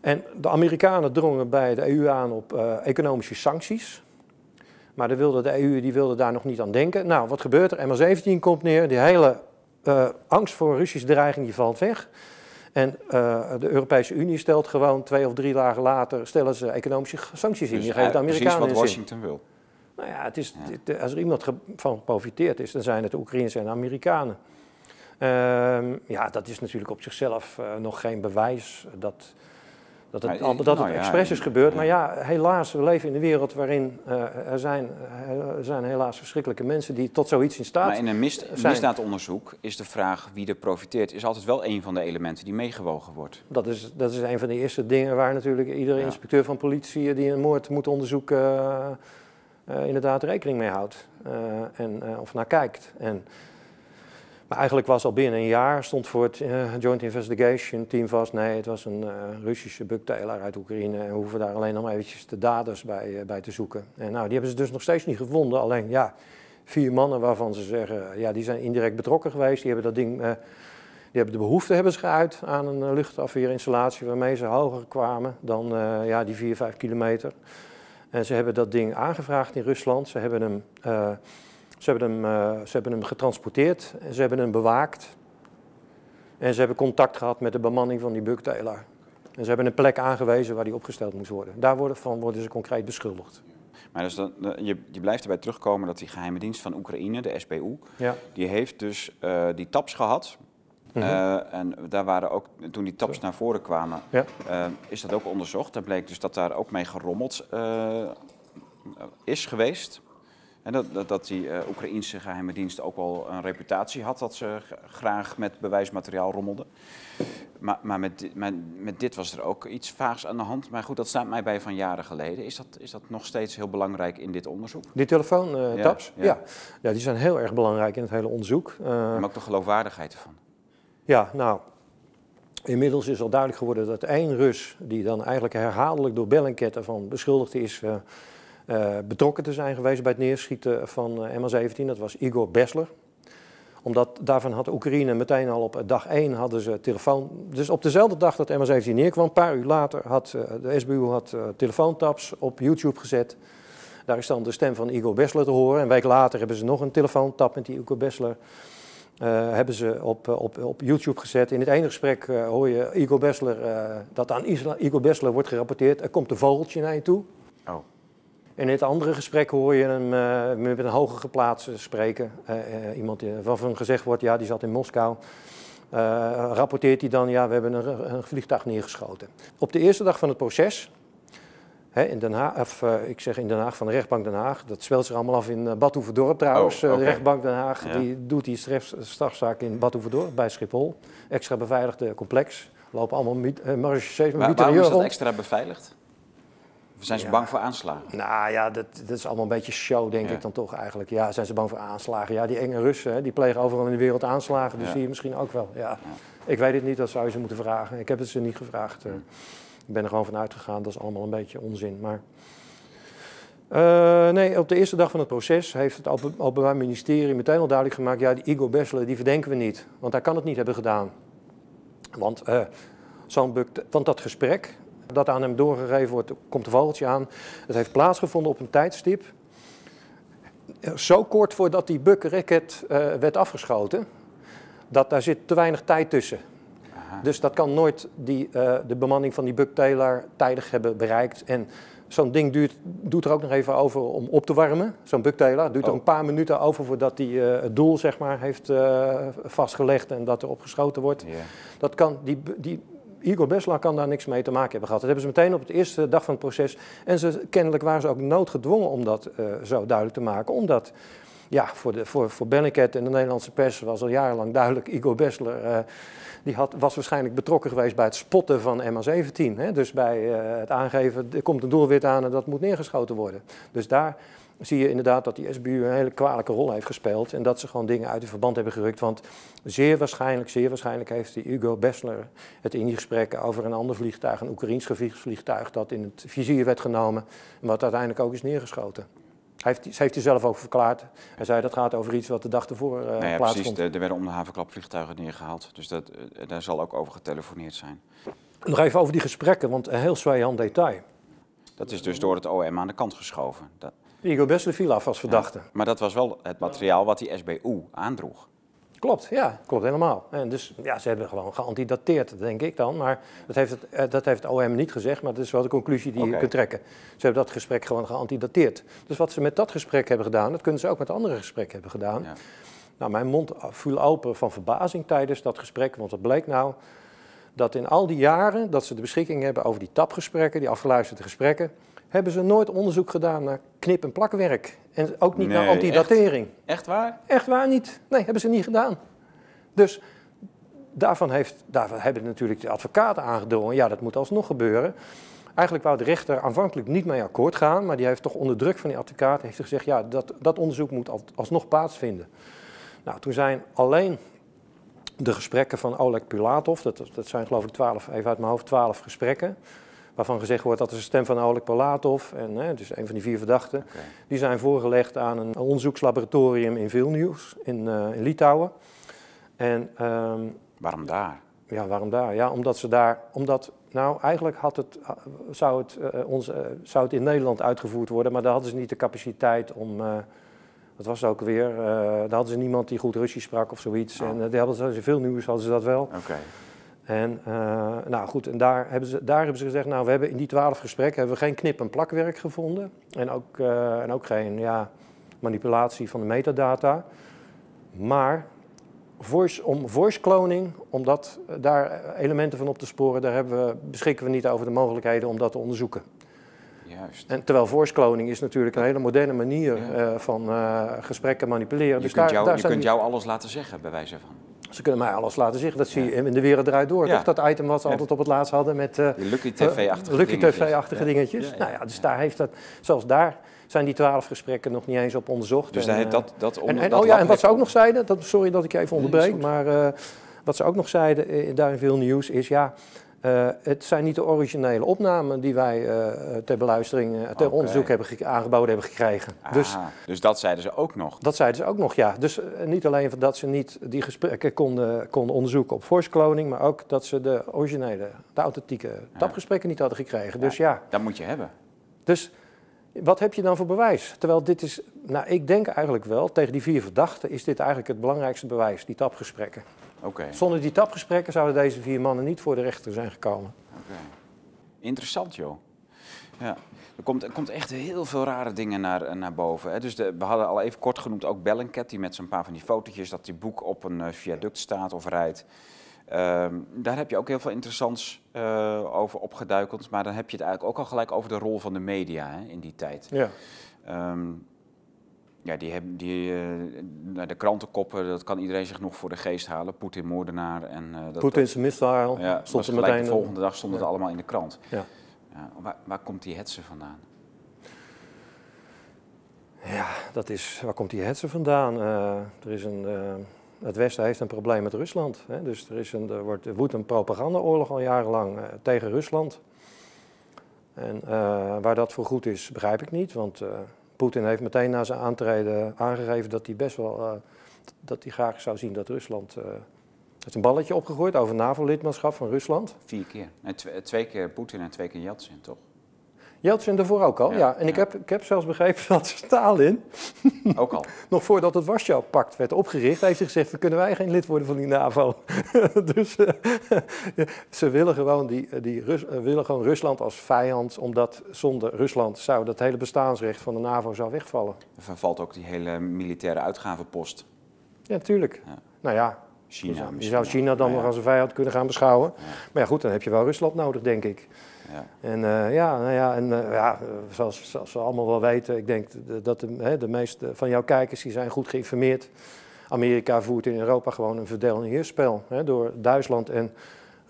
En de Amerikanen drongen bij de EU aan op uh, economische sancties. Maar de, wilde, de EU die wilde daar nog niet aan denken. Nou, wat gebeurt er? MH17 komt neer. Die hele uh, angst voor Russische dreiging die valt weg. En uh, de Europese Unie stelt gewoon twee of drie dagen later stellen ze economische sancties in.
Dus,
die geeft de Amerikanen
precies wat Washington wil.
Nou ja, het is, ja. als er iemand van profiteert is, dan zijn het de Oekraïners en de Amerikanen. Uh, ja, dat is natuurlijk op zichzelf nog geen bewijs dat, dat het, maar, dat het nou, expres ja, is gebeurd. Ja. Maar ja, helaas, we leven in een wereld waarin uh, er, zijn, er zijn helaas verschrikkelijke mensen die tot zoiets in staat
Maar in een mis, misdaadonderzoek is de vraag wie er profiteert... is altijd wel een van de elementen die meegewogen wordt.
Dat is, dat is een van de eerste dingen waar natuurlijk iedere inspecteur van politie... die een moord moet onderzoeken, uh, inderdaad rekening mee houdt. en, of naar kijkt. En, maar eigenlijk was al binnen een jaar, stond voor het uh, Joint Investigation Team vast, nee, het was een uh, Russische bugtaler uit Oekraïne. En we hoeven daar alleen nog eventjes de daders bij, uh, bij te zoeken. En nou, die hebben ze dus nog steeds niet gevonden. Alleen, ja, vier mannen waarvan ze zeggen, ja, die zijn indirect betrokken geweest. Die hebben dat ding, die hebben de behoefte hebben ze geuit aan een luchtafweerinstallatie waarmee ze hoger kwamen dan ja, die vier, vijf kilometer. En ze hebben dat ding aangevraagd in Rusland. Ze hebben hem... Ze hebben hem, uh, ze hebben hem getransporteerd en ze hebben hem bewaakt. En ze hebben contact gehad met de bemanning van die bugtailor. En ze hebben een plek aangewezen waar die opgesteld moest worden. Daar worden, van worden ze concreet beschuldigd.
Maar dus dan, je, je blijft erbij terugkomen dat die geheime dienst van Oekraïne, de SBU, ja. die heeft dus uh, die taps gehad. Mm -hmm. uh, en daar waren ook, toen die taps naar voren kwamen, ja. uh, is dat ook onderzocht. Daar bleek dus dat daar ook mee gerommeld is geweest. En dat, dat, dat die uh, Oekraïnse geheime dienst ook wel een reputatie had dat ze graag met bewijsmateriaal rommelden. Maar, maar met, met, met, dit was er ook iets vaags aan de hand. Maar goed, dat staat mij bij van jaren geleden. Is dat, is dat nog steeds heel belangrijk in dit onderzoek?
Die telefoontaps? Uh, ja, ja. ja. ja, die zijn heel erg belangrijk in het hele onderzoek.
Uh, maar ook de geloofwaardigheid ervan.
Ja, nou, Inmiddels is al duidelijk geworden dat één Rus, die dan eigenlijk herhaaldelijk door Bellingcat ervan beschuldigd is uh, uh, betrokken te zijn geweest bij het neerschieten van uh, MH17. Dat was Igor Bessler. Omdat daarvan had Oekraïne meteen al op dag 1 hadden ze telefoon. Dus op dezelfde dag dat MH17 neerkwam, een paar uur later had uh, de SBU had, telefoontaps op YouTube gezet. Daar is dan de stem van Igor Bessler te horen. Een week later hebben ze nog een telefoontap met die Igor Bessler. Hebben ze op, op, op YouTube gezet. In het ene gesprek hoor je Igor Bessler, dat aan Igor Bessler wordt gerapporteerd. Er komt een vogeltje naar je toe. Oh. En in het andere gesprek hoor je hem uh, met een hoger geplaatste spreken. Uh, uh, iemand waarvan gezegd wordt, ja, die zat in Moskou. rapporteert hij dan, ja, we hebben een, een, vliegtuig neergeschoten. Op de eerste dag van het proces, hè, in Den Haag, of ik zeg in Den Haag van de rechtbank Den Haag, dat speelt zich allemaal af in uh, Badhoevedorp trouwens. Oh, okay. de rechtbank Den Haag, ja. die doet die strafzaak in Badhoevedorp bij Schiphol. Extra beveiligde complex. Lopen allemaal uh, marechaussées met
Waarom is dat extra beveiligd? Zijn ze ja. bang voor aanslagen?
Nou ja, dat, dat is allemaal een beetje show, denk ja. ik dan toch eigenlijk. Ja, zijn ze bang voor aanslagen? Ja, die enge Russen, hè, die plegen overal in de wereld aanslagen. Dus ja. zie je misschien ook wel. Ja. Ik weet het niet, dat zou je ze moeten vragen. Ik heb het ze niet gevraagd. Uh, ik ben er gewoon van uitgegaan, dat is allemaal een beetje onzin. Maar uh, nee, op de eerste dag van het proces heeft het Openbaar Ministerie meteen al duidelijk gemaakt... ja, die Igor Bessler, die verdenken we niet. Want hij kan het niet hebben gedaan. Want, uh, zo'n want dat gesprek, dat aan hem doorgegeven wordt, komt een vogeltje aan. Het heeft plaatsgevonden op een tijdstip. Zo kort voordat die Buck-raket uh, werd afgeschoten, dat daar zit te weinig tijd tussen. Aha. Dus dat kan nooit die, uh, de bemanning van die Buck-Taylor tijdig hebben bereikt. En zo'n ding duurt, doet er ook nog even over om op te warmen. Zo'n Buck-Taylor duurt oh. er een paar minuten over voordat hij uh, het doel zeg maar, heeft vastgelegd en dat er opgeschoten wordt. Yeah. Dat kan, die, die Igor Besla kan daar niks mee te maken hebben gehad. Dat hebben ze meteen op de eerste dag van het proces. En ze, kennelijk waren ze ook noodgedwongen om dat uh, zo duidelijk te maken. Omdat ja, voor, de, voor, voor Bellingcat en de Nederlandse pers was al jarenlang duidelijk, Igor Bessler uh, die had, was waarschijnlijk betrokken geweest bij het spotten van MH17. Hè? Dus bij uh, het aangeven, er komt een doelwit aan en dat moet neergeschoten worden. Dus daar zie je inderdaad dat die SBU een hele kwalijke rol heeft gespeeld. En dat ze gewoon dingen uit het verband hebben gerukt. Want zeer waarschijnlijk, zeer waarschijnlijk heeft die Hugo Bessler het in die gesprekken over een ander vliegtuig, een Oekraïns vliegtuig, dat in het vizier werd genomen. En wat uiteindelijk ook is neergeschoten. Hij heeft, ze heeft hij zelf ook verklaard. Hij zei dat gaat over iets wat de dag ervoor uh,
ja,
plaatsvond.
Precies, er werden om de havenklap vliegtuigen neergehaald. Dus dat, uh, daar zal ook over getelefoneerd zijn.
Nog even over die gesprekken, want een heel zwijand detail.
Dat is dus door het OM aan de kant geschoven. Dat...
Igor Bessler viel af als verdachte. Ja,
maar dat was wel het materiaal wat die SBU aandroeg.
Klopt, ja, klopt helemaal. En dus ja, ze hebben gewoon geantidateerd, denk ik dan. Maar dat heeft, het, dat heeft het OM niet gezegd, maar dat is wel de conclusie die okay. je kunt trekken. Ze hebben dat gesprek gewoon geantidateerd. Dus wat ze met dat gesprek hebben gedaan, dat kunnen ze ook met andere gesprekken hebben gedaan. Ja. Nou, mijn mond viel open van verbazing tijdens dat gesprek, want wat bleek nou? Dat in al die jaren dat ze de beschikking hebben over die tapgesprekken, die afgeluisterde gesprekken, hebben ze nooit onderzoek gedaan naar knip- en plakwerk. En ook niet
nee,
naar antidatering.
Echt? echt waar?
Echt waar niet. Nee, hebben ze niet gedaan. Dus daarvan, heeft, daarvan hebben natuurlijk de advocaten aangedrongen, ja, dat moet alsnog gebeuren. Eigenlijk wou de rechter aanvankelijk niet mee akkoord gaan, maar die heeft toch onder druk van die advocaat heeft gezegd, ja, dat, dat onderzoek moet alsnog plaatsvinden. Nou, toen zijn alleen de gesprekken van Oleg Pilatov, dat, dat zijn geloof ik twaalf, even uit mijn hoofd, twaalf gesprekken, waarvan gezegd wordt dat is de stem van Oleg Pilatov, en, hè, dus een van die vier verdachten, okay. die zijn voorgelegd aan een onderzoekslaboratorium in Vilnius, in, uh, in Litouwen. En, um,
waarom daar?
Ja, waarom daar? Ja, omdat ze daar, omdat, nou eigenlijk had het, zou, het, uh, ons, uh, zou het in Nederland uitgevoerd worden, maar daar hadden ze niet de capaciteit om, uh, wat was het ook weer, daar hadden ze niemand die goed Russisch sprak of zoiets. Oh. En die hadden ze, veel nieuws hadden ze dat wel.
Okay.
En nou goed, en daar hebben, ze, daar hebben ze gezegd, nou we hebben in die twaalf gesprekken hebben we geen knip- en plakwerk gevonden. En ook, en ook geen ja, manipulatie van de metadata. Maar Voice, om voice cloning, om dat, daar elementen van op te sporen, daar hebben we, beschikken we niet over de mogelijkheden om dat te onderzoeken.
Juist.
En terwijl voice cloning is natuurlijk een hele moderne manier ja. uh, van gesprekken manipuleren.
Je
dus
kunt,
daar,
jou,
daar
je kunt
die,
jou alles laten zeggen, bij wijze van.
Ze kunnen mij alles laten zeggen. Dat zie je in de wereld eruit door.
Ja.
Toch dat item wat ze
Ja.
altijd op het laatst hadden met... uh,
Die Lucky TV-achtige
Lucky
dingetjes.
TV-achtige dingetjes.
Ja.
Nou ja, dus daar heeft dat... Zelfs daar zijn die twaalf gesprekken nog niet eens op onderzocht.
Dus
En,
daar,
eh,
dat, dat,
en,
onder,
en,
dat
oh ja, en wat ze ook nog zeiden, dat, sorry dat ik je even onderbreek, maar eh, wat ze ook nog zeiden eh, daar in veel nieuws is, ja, eh, het zijn niet de originele opnamen die wij eh, ter beluistering, eh, ter onderzoek hebben ge- aangeboden hebben gekregen. Dus
Ah, dus dat zeiden ze ook nog.
dat zeiden ze ook nog, ja. Dus niet alleen dat ze niet die gesprekken konden, konden onderzoeken op voice cloning, maar ook dat ze de originele, de authentieke tapgesprekken niet hadden gekregen. Dus ja,
Dat moet je hebben.
dus wat heb je dan voor bewijs? Terwijl dit is, nou ik denk eigenlijk wel, tegen die vier verdachten is dit eigenlijk het belangrijkste bewijs, die tapgesprekken. Zonder die tapgesprekken zouden deze vier mannen niet voor de rechter zijn gekomen.
Interessant, joh. Ja. Er komt, er komt echt heel veel rare dingen naar, eh, naar boven. Hè. Dus de, we hadden al even kort genoemd ook Bellingcat, die met zo'n paar van die fotootjes dat die boek op een eh, viaduct staat of rijdt. Ehm, daar heb je ook heel veel interessants eh, over opgeduikeld. Maar dan heb je het eigenlijk ook al gelijk over de rol van de media hè, in die tijd.
Ja.
Ehm, ja, die hebben die, nou, de krantenkoppen, dat kan iedereen zich nog voor de geest halen. Poetin moordenaar en eh, dat,
Poetin's missile
ja,
stond er
gelijk
meteen.
de volgende dag stond het
ja.
allemaal in de krant.
Ja.
Waar, waar komt die hetze vandaan?
Ja, dat is, waar komt die hetze vandaan? Eh, er is een, het Westen heeft een probleem met Rusland. Hè? Dus er, is een, er, wordt, er woedt een propagandaoorlog al jarenlang tegen Rusland. En waar dat voor goed is, begrijp ik niet. Want Poetin heeft meteen na zijn aantreden aangegeven dat hij best wel eh, dat hij graag zou zien dat Rusland. eh heeft een balletje opgegooid over NAVO-lidmaatschap van Rusland.
Vier keer. Twee keer Poetin en twee keer Yeltsin, toch?
Jeltsin daarvoor ook al, ja.
Ja,
En ik, heb, ik heb zelfs begrepen dat Stalin,
Ook al.
nog voordat het Warschau-pact werd opgericht, heeft hij gezegd, dan kunnen wij geen lid worden van die NAVO. dus eh, ze willen gewoon, die, die Rus, eh, willen gewoon Rusland als vijand, omdat zonder Rusland zou dat hele bestaansrecht van de NAVO zou wegvallen.
Er vervalt ook die hele militaire uitgavenpost.
Ja, tuurlijk.
Ja.
Nou ja,
China
je zou. China dan
Ja,
nog als een vijand kunnen gaan beschouwen.
Ja.
Maar ja goed, dan heb je wel Rusland nodig, denk ik. En ja, nou ja, en ja, zoals, zoals, we allemaal wel weten, ik denk dat de, hè, de meeste van jouw kijkers die zijn goed geïnformeerd. Amerika voert in Europa gewoon een en heersspel. Hè, door Duitsland en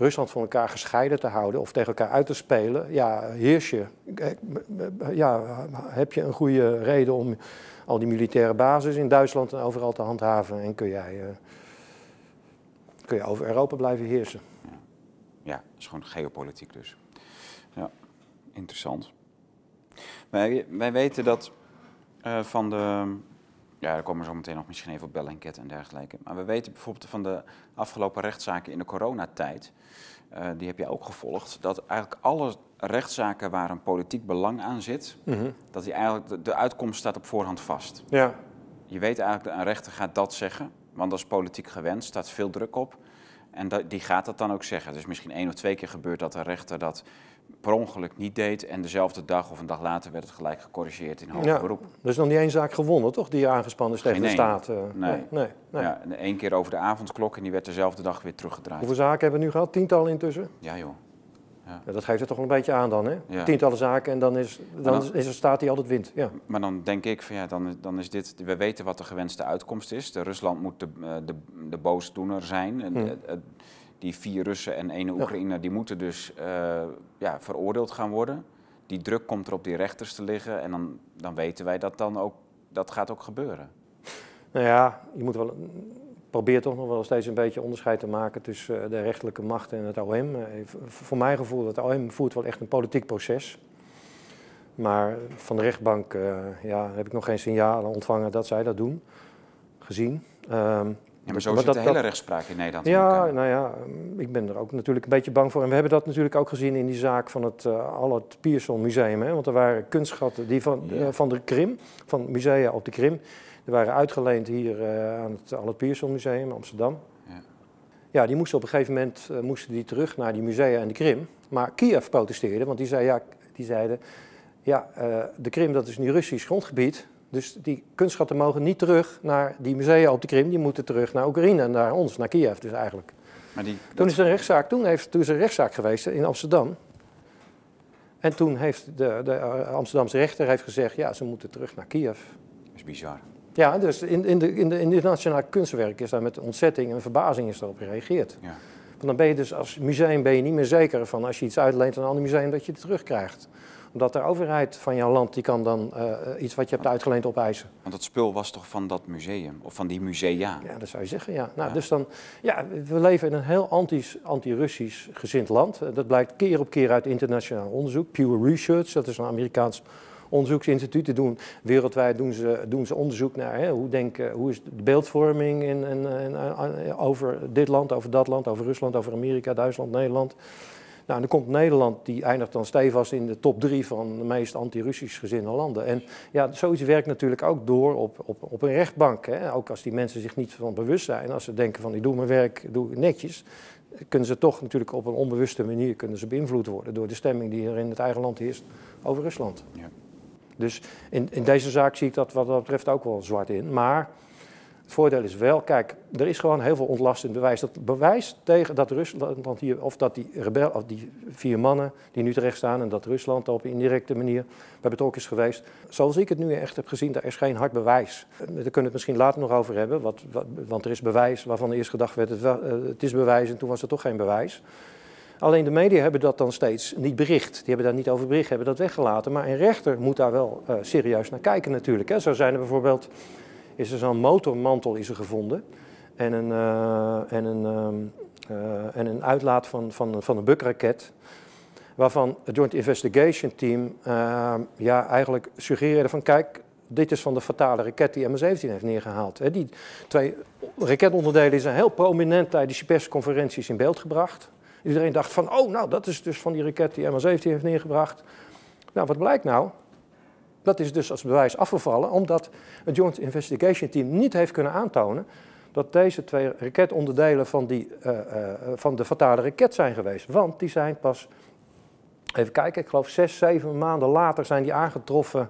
Rusland van elkaar gescheiden te houden of tegen elkaar uit te spelen, ja, heers je. Ja, heb je een goede reden om al die militaire bases in Duitsland en overal te handhaven en kun jij, uh, kun je over Europa blijven heersen.
Ja, ja dat is gewoon geopolitiek dus. Interessant. Wij, wij weten dat uh, van de ja, daar komen we zo meteen nog misschien even op Bellingcat en dergelijke. Maar we weten bijvoorbeeld van de afgelopen rechtszaken in de coronatijd, uh, die heb je ook gevolgd, dat eigenlijk alle rechtszaken waar een politiek belang aan zit, mm dat die eigenlijk de, de, uitkomst staat op voorhand vast.
Ja.
Je weet eigenlijk dat een rechter gaat dat zeggen, want dat is politiek gewenst, staat veel druk op. En die gaat dat dan ook zeggen. Dus misschien één of twee keer gebeurt dat een rechter dat per ongeluk niet deed. En dezelfde dag of een dag later werd het gelijk gecorrigeerd in hoger ja, beroep.
Er is nog niet één zaak gewonnen, toch? Die aangespannen is tegen de staat. Uh,
nee. nee. nee, Ja, Eén keer over de avondklok en die werd dezelfde dag weer teruggedraaid.
Hoeveel zaken hebben we nu gehad? Tientallen intussen?
Ja, joh.
Ja. Ja, dat geeft het toch wel een beetje aan dan, hè? Ja. Tientallen zaken en dan, is, dan, is er staat die altijd wint. Ja.
Maar dan denk ik van ja, dan, dan is dit... We weten wat de gewenste uitkomst is. De Rusland moet de, eh, de, de boosdoener zijn. Hmm die vier Russen en één Oekraïner, die moeten dus uh, ja, veroordeeld gaan worden. Die druk komt er op die rechters te liggen en dan, dan weten wij dat dan ook, dat gaat ook gebeuren.
Nou ja, je moet wel, probeer toch nog wel steeds een beetje onderscheid te maken tussen eh, de rechterlijke macht en het OM. Eh, voor mijn gevoel, het OM voert wel echt een politiek proces. Maar van de rechtbank ja, heb ik nog geen signalen ontvangen dat zij dat doen, gezien.
Um, ja, maar zo zit de hele rechtspraak in Nederland.
Ja, nou ja, ik ben er ook natuurlijk een beetje bang voor. En we hebben dat natuurlijk ook gezien in die zaak van het uh, Allard Pierson Museum. Hè? Want er waren kunstschatten die van, uh, van de Krim, van musea op de Krim, die waren uitgeleend hier uh, aan het Allard Pierson Museum in Amsterdam. Ja. ja, die moesten op een gegeven moment moesten die terug naar die musea en de Krim. Maar Kiev protesteerde, want die, zei, ja, die zeiden, ja, de Krim dat is nu Russisch grondgebied. Dus die kunstschatten mogen niet terug naar die musea op de Krim, die moeten terug naar Oekraïne en naar ons, naar Kiev dus eigenlijk. Maar die, toen is er een rechtszaak, toen, heeft, toen is er een rechtszaak geweest in Amsterdam. En toen heeft de, de Amsterdamse rechter heeft gezegd, ja, ze moeten terug naar Kiev.
Dat is bizar.
Ja, dus in, in, de, in, de, in de nationale kunstwerk is daar met ontzetting en verbazing is daarop gereageerd. Ja. Want dan ben je dus als museum ben je niet meer zeker van als je iets uitleent aan een ander museum dat je het terugkrijgt omdat de overheid van jouw land die kan dan uh, iets wat je hebt uitgeleend opeisen.
Want dat spul was toch van dat museum, of van die musea?
Ja, dat zou je zeggen, ja. Nou, Dus dan, ja, we leven in een heel anti-Russisch gezind land. Dat blijkt keer op keer uit internationaal onderzoek. Pew Research, dat is een Amerikaans onderzoeksinstituut. doen, wereldwijd doen ze, doen ze onderzoek naar hè, hoe, denken, hoe is de beeldvorming in, in, in, over dit land, over dat land, over Rusland, over Amerika, Duitsland, Nederland. Nou, dan komt Nederland, die eindigt dan stevast in de top drie van de meest anti-Russisch gezinde landen. En ja, zoiets werkt natuurlijk ook door op, op, op een rechtbank. Hè. Ook als die mensen zich niet van bewust zijn, als ze denken van ik doe mijn werk doe netjes, kunnen ze toch natuurlijk op een onbewuste manier kunnen ze beïnvloed worden door de stemming die er in het eigen land heerst over Rusland. Ja. Dus in, in deze zaak zie ik dat wat dat betreft ook wel zwart in. Maar het voordeel is wel, kijk, er is gewoon heel veel ontlastend bewijs. Dat bewijs tegen dat Rusland hier, of dat die rebel, of die vier mannen die nu terecht staan en dat Rusland op indirecte manier bij betrokken is geweest. Zoals ik het nu echt heb gezien, daar is geen hard bewijs. Daar kunnen we het misschien later nog over hebben, want er is bewijs waarvan eerst gedacht werd, het, uh, het is bewijs en toen was er toch geen bewijs. Alleen de media hebben dat dan steeds niet bericht. Die hebben daar niet over bericht, hebben dat weggelaten. Maar een rechter moet daar wel uh, serieus naar kijken natuurlijk. Hè. Zo zijn er bijvoorbeeld is er zo'n motormantel is er gevonden. En een, uh, en een, uh, en een uitlaat van, van, van een bukraket. Waarvan het Joint Investigation Team uh, ja, eigenlijk suggereerde van kijk, dit is van de fatale raket die MH17 heeft neergehaald. Die twee raketonderdelen zijn heel prominent tijdens die persconferenties in beeld gebracht. Iedereen dacht van, oh nou, dat is dus van die raket die MH17 heeft neergebracht. Nou, wat blijkt nou? Dat is dus als bewijs afgevallen, omdat het Joint Investigation Team niet heeft kunnen aantonen dat deze twee raketonderdelen van, die, uh, uh, van de fatale raket zijn geweest. Want die zijn pas, even kijken, ik geloof zes, zeven maanden later zijn die aangetroffen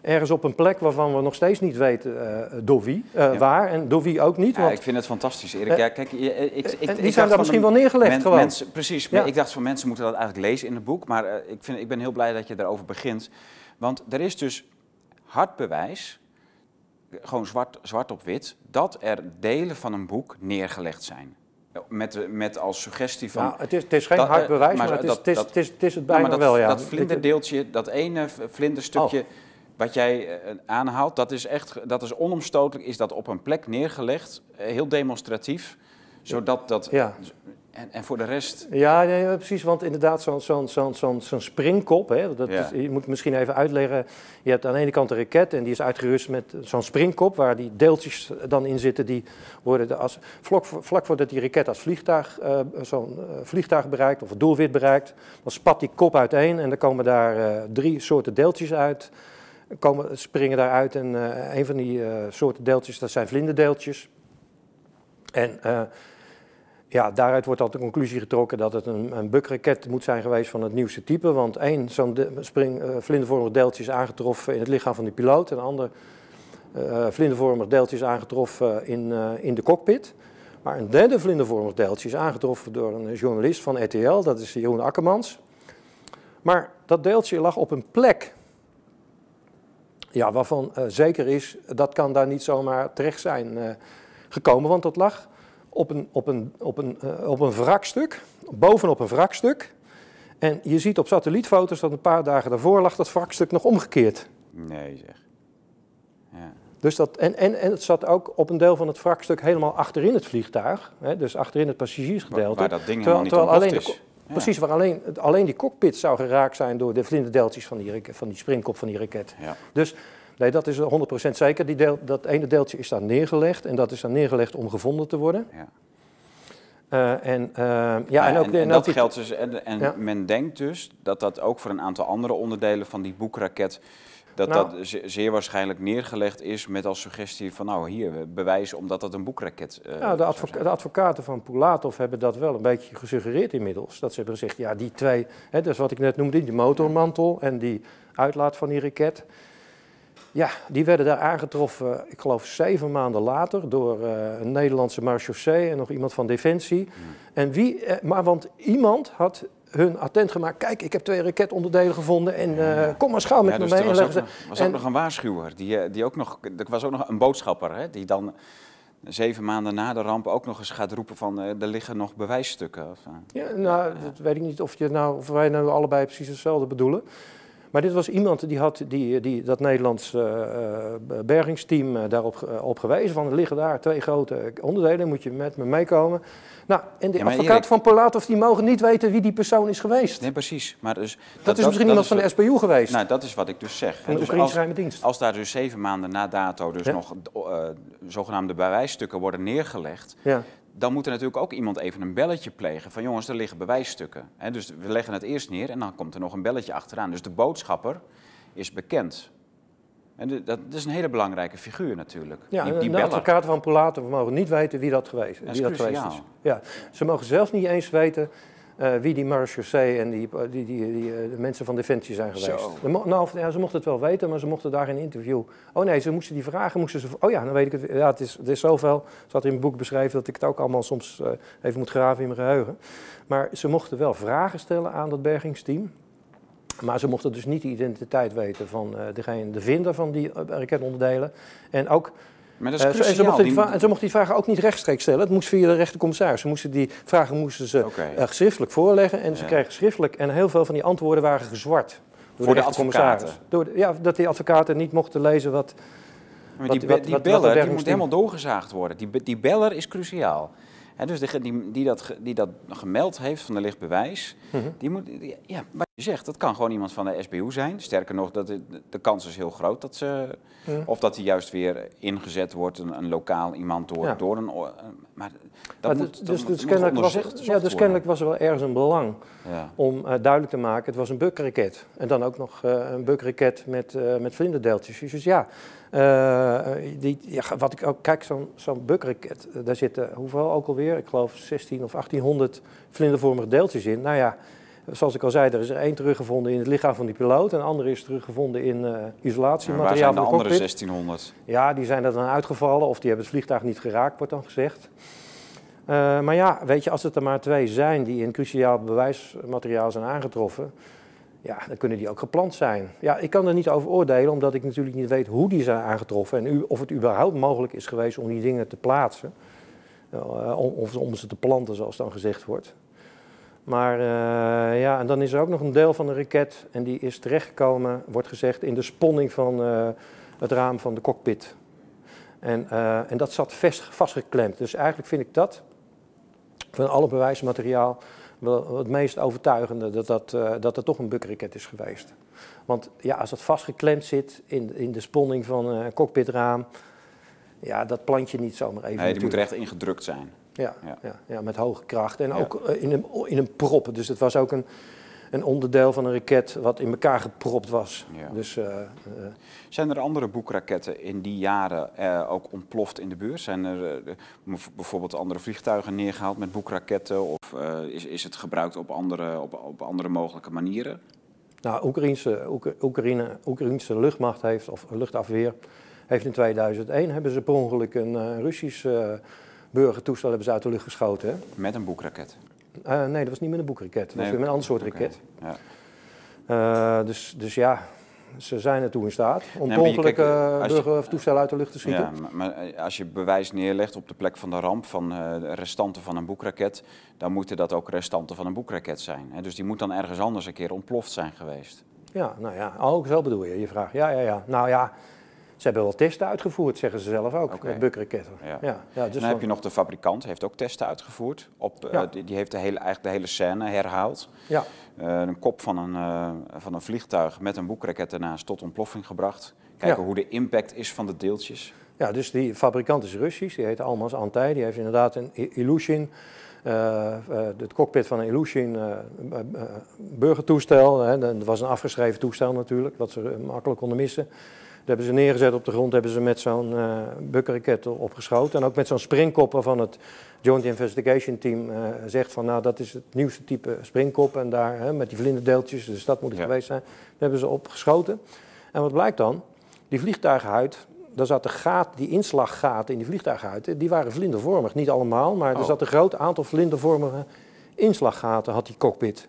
ergens op een plek waarvan we nog steeds niet weten uh, door wie, uh, waar en door wie ook niet.
Ja, want, ik vind het fantastisch, Erik. Ja, kijk, ik, ik,
ik, die zijn daar misschien wel neergelegd
men,
gewoon.
Mensen, precies, ik dacht van mensen moeten dat eigenlijk lezen in het boek. Maar uh, ik, vind, ik ben heel blij dat je daarover begint. Want er is dus hard bewijs, gewoon zwart, zwart op wit, dat er delen van een boek neergelegd zijn. Met, met als suggestie van...
Nou, het, is, het is geen dat, hard bewijs, maar, maar het, is, dat, het, is, het, is, het is het bijna
dat,
wel, ja.
Dat vlinderdeeltje, dat ene vlinderstukje... Oh wat jij aanhaalt, dat is echt, dat is onomstotelijk, is dat op een plek neergelegd, heel demonstratief, zodat dat...
Ja.
En, en voor de rest...
Ja, nee, precies, want inderdaad zo'n zo'n zo'n zo'n zo'n springkop, hè, dat ja. is, je moet misschien even uitleggen, je hebt aan de ene kant een raket en die is uitgerust met zo'n springkop, waar die deeltjes dan in zitten, die worden als, vlak, vlak voordat die raket als vliegtuig, uh, zo'n uh, vliegtuig bereikt, of het doelwit bereikt, dan spat die kop uiteen en dan komen daar uh, drie soorten deeltjes uit komen, springen daaruit. En uh, een van die soorten deeltjes, dat zijn vlinderdeeltjes. En ja, daaruit wordt al de conclusie getrokken dat het een, een moet zijn geweest van het nieuwste type. Want één zo'n spring, vlindervormig deeltje is aangetroffen in het lichaam van de piloot. En een ander vlindervormig deeltje is aangetroffen in, in de cockpit. Maar een derde vlindervormig deeltje is aangetroffen door een journalist van RTL, dat is Jeroen Akkermans. Maar dat deeltje lag op een plek ja, waarvan uh, zeker is, dat kan daar niet zomaar terecht zijn uh, gekomen, want dat lag op een, op, een, op, een, uh, op een wrakstuk, bovenop een wrakstuk. En je ziet op satellietfoto's dat een paar dagen daarvoor lag dat wrakstuk nog omgekeerd.
Nee zeg. Ja.
Dus dat, en, en, en het zat ook op een deel van het wrakstuk helemaal achterin het vliegtuig, hè, dus achterin het passagiersgedeelte.
Waar, waar dat ding terwijl, helemaal niet alleen is.
Ja. Precies, waar alleen, alleen die cockpit zou geraakt zijn door de vlinderdeeltjes van die, van die springkop van die raket.
Ja.
Dus nee, dat is 100% zeker. Die deel, dat ene deeltje is daar neergelegd en dat is daar neergelegd om gevonden te worden.
Ja.
Uh, en, uh, ja,
en, ook, en, en dat die... geldt dus, en, en ja. men denkt dus dat dat ook voor een aantal andere onderdelen van die boekraket dat nou, dat zeer waarschijnlijk neergelegd is met als suggestie van nou hier bewijzen omdat dat een boekraket uh,
ja, de, advoca de, advocaten van Pulatov hebben dat wel een beetje gesuggereerd inmiddels. Dat ze hebben gezegd, ja die twee, hè, dat is wat ik net noemde, die motormantel en die uitlaat van die raket. Ja, die werden daar aangetroffen, ik geloof zeven maanden later, door uh, een Nederlandse marechaussee en nog iemand van Defensie. Hmm. En wie, uh, maar want iemand had hun attent gemaakt. Kijk, ik heb twee raketonderdelen gevonden en uh, kom maar schouw met
ja,
me
dus
mee.
Er was,
en
ook, nog, was
en,
ook nog een waarschuwer. Die, die ook nog, er was ook nog een boodschapper hè, die dan zeven maanden na de ramp ook nog eens gaat roepen van er liggen nog bewijsstukken. Of.
Ja, nou, dat weet ik niet of, je nou, of wij nou allebei precies hetzelfde bedoelen. Maar dit was iemand die had die, die, dat Nederlands uh, bergingsteam uh, daarop op gewezen. Van er liggen daar twee grote onderdelen, moet je met me meekomen. Nou, en de ja, advocaat Erik... van Polatov die mogen niet weten wie die persoon is geweest.
Nee, precies. Maar dus,
dat, dat is misschien dat iemand is van de SPU geweest.
Nou, dat is wat ik dus zeg.
Van de
dus
dienst.
Als daar dus zeven maanden na dato dus ja? nog zogenaamde bewijsstukken worden neergelegd...
Ja
dan moet er natuurlijk ook iemand even een belletje plegen van jongens, er liggen bewijsstukken. He, dus we leggen het eerst neer en dan komt er nog een belletje achteraan. Dus de boodschapper is bekend. En de, dat, dat, is een hele belangrijke figuur natuurlijk.
Ja,
die, die
de advocaten van Polaten mogen niet weten wie dat geweest,
dat
wie dat geweest is. Ja, ze mogen zelfs niet eens weten uh, wie die marechaussee en die, die, die, die uh, de mensen van Defensie zijn geweest. Mo nou, ja, ze mochten het wel weten, maar ze mochten daar geen interview. Oh nee, ze moesten die vragen, moesten ze. Oh ja, dan weet ik het. Ja, het is, het is zoveel. Zat in mijn boek beschreven dat ik het ook allemaal soms uh, even moet graven in mijn geheugen. Maar ze mochten wel vragen stellen aan dat bergingsteam. Maar ze mochten dus niet de identiteit weten van degene, de vinder van die raketonderdelen. En ook
maar dat is
uh, en, ze mochten die, die... en ze mochten die vragen ook niet rechtstreeks stellen. Het moest via de rechtercommissaris. Ze moesten die vragen moesten ze
okay.
uh, schriftelijk voorleggen. En ze kregen schriftelijk. En heel veel van die antwoorden waren gezwart.
Door Voor de, de advocaten?
Door de, ja, dat die advocaten niet mochten lezen wat...
Maar die, wat, die wat, beller wat die moet helemaal doorgezaagd worden. Die, die beller is cruciaal. He, dus die, die, dat, die dat gemeld heeft van de licht bewijs, mm -hmm. die moet, die, ja, wat je zegt, dat kan gewoon iemand van de SBU zijn. Sterker nog, dat de, de kans is heel groot dat ze, mm. of dat hij juist weer ingezet wordt, een, een lokaal iemand door, ja. door een, maar dat
maar
moet,
dus,
dat
dus,
moet,
kennelijk
moet
was, ja, dus kennelijk was er wel ergens een belang
ja.
om uh, duidelijk te maken, het was een bukraket. En dan ook nog uh, een bukraket met, uh, met vlinderdeeltjes. Dus ja, die, ja, wat ik ook kijk, zo'n zo'n bukraket, daar zitten hoeveel ook alweer? Ik geloof 16 of 1800 vlindervormige deeltjes in. Nou ja, zoals ik al zei, er is er één teruggevonden in het lichaam van die piloot. En de andere is teruggevonden in uh, isolatiemateriaal
ja, waar zijn de,
de
andere 1600?
Ja, die zijn er dan uitgevallen of die hebben het vliegtuig niet geraakt, wordt dan gezegd. Uh, maar ja, weet je, als het er maar twee zijn die in cruciaal bewijsmateriaal zijn aangetroffen, ja, dan kunnen die ook gepland zijn. Ja, ik kan er niet over oordelen, omdat ik natuurlijk niet weet hoe die zijn aangetroffen en of het überhaupt mogelijk is geweest om die dingen te plaatsen. Om, of om ze te planten, zoals dan gezegd wordt. Maar uh, ja, en dan is er ook nog een deel van de raket en die is terechtgekomen, wordt gezegd, in de sponning van uh, het raam van de cockpit. En, en dat zat vast, vastgeklemd. Dus eigenlijk vind ik dat, van alle bewijsmateriaal, wel het meest overtuigende dat, dat, dat er toch een bukraket is geweest. Want ja, als het vastgeklemd zit in, in de sponning van een cockpitraam, ja, dat plant je niet zomaar even.
Nee, die moet er echt ingedrukt zijn.
Ja, ja. ja, ja met hoge kracht. En ook ja. in, een, in een prop. Dus het was ook een, een onderdeel van een raket wat in elkaar gepropt was.
Ja.
Dus, uh, uh,
Zijn er andere boekraketten in die jaren uh, ook ontploft in de beurs? Zijn er bijvoorbeeld andere vliegtuigen neergehaald met boekraketten? Of is, is het gebruikt op andere, op, op andere mogelijke manieren?
Nou, Oekraïnse, Oekraïne, Oekraïnse luchtmacht heeft, of luchtafweer, heeft in 2001 hebben ze per ongeluk een Russisch burgertoestel hebben ze uit de lucht geschoten. Hè?
Met een boekraket?
Uh, nee, dat was niet met een boekraket. Dat
Nee,
was weer met een ander soort raket.
Ja.
Uh, dus, dus ja, ze zijn ertoe in staat om
Nee,
uh, burgertoestellen uit de lucht te schieten.
Ja, maar, maar als je bewijs neerlegt op de plek van de ramp van eh, restanten van een boekraket, dan moeten dat ook restanten van een boekraket zijn. Hè? Dus die moet dan ergens anders een keer ontploft zijn geweest.
Ja, nou ja, oh, zo bedoel je, je vraag. Ja, ja, ja. Nou ja, ze hebben wel testen uitgevoerd, zeggen ze zelf ook,
Oké.
met.
Ja.
Ja, ja, dus
dan heb je nog de fabrikant, heeft ook testen uitgevoerd. Op, eh, die, die heeft de hele, eigenlijk de hele scène herhaald.
ja,
Eh, een kop van een, eh, van een vliegtuig met een boekraket ernaast tot ontploffing gebracht. Kijken hoe de impact is van de deeltjes.
ja, dus die fabrikant is Russisch, die heet Almaz Antey. Die heeft inderdaad een I- Ilyushin, eh, eh, het cockpit van een Ilyushin eh, burgertoestel. Hè. Dat was een afgeschreven toestel natuurlijk, wat ze makkelijk konden missen. Dat hebben ze neergezet op de grond, hebben ze met zo'n eh bukraket opgeschoten. En ook met zo'n springkop waarvan het Joint Investigation Team eh, zegt van nou dat is het nieuwste type springkop. En daar hè, met die vlinderdeeltjes, dus dat moet het
Ja.
geweest zijn. Daar hebben ze opgeschoten. En wat blijkt dan? Die vliegtuighuid, daar zaten gaat, die inslaggaten in die vliegtuighuid, die waren vlindervormig. Niet allemaal, maar er
Oh.
zat een groot aantal vlindervormige inslaggaten, had die cockpit.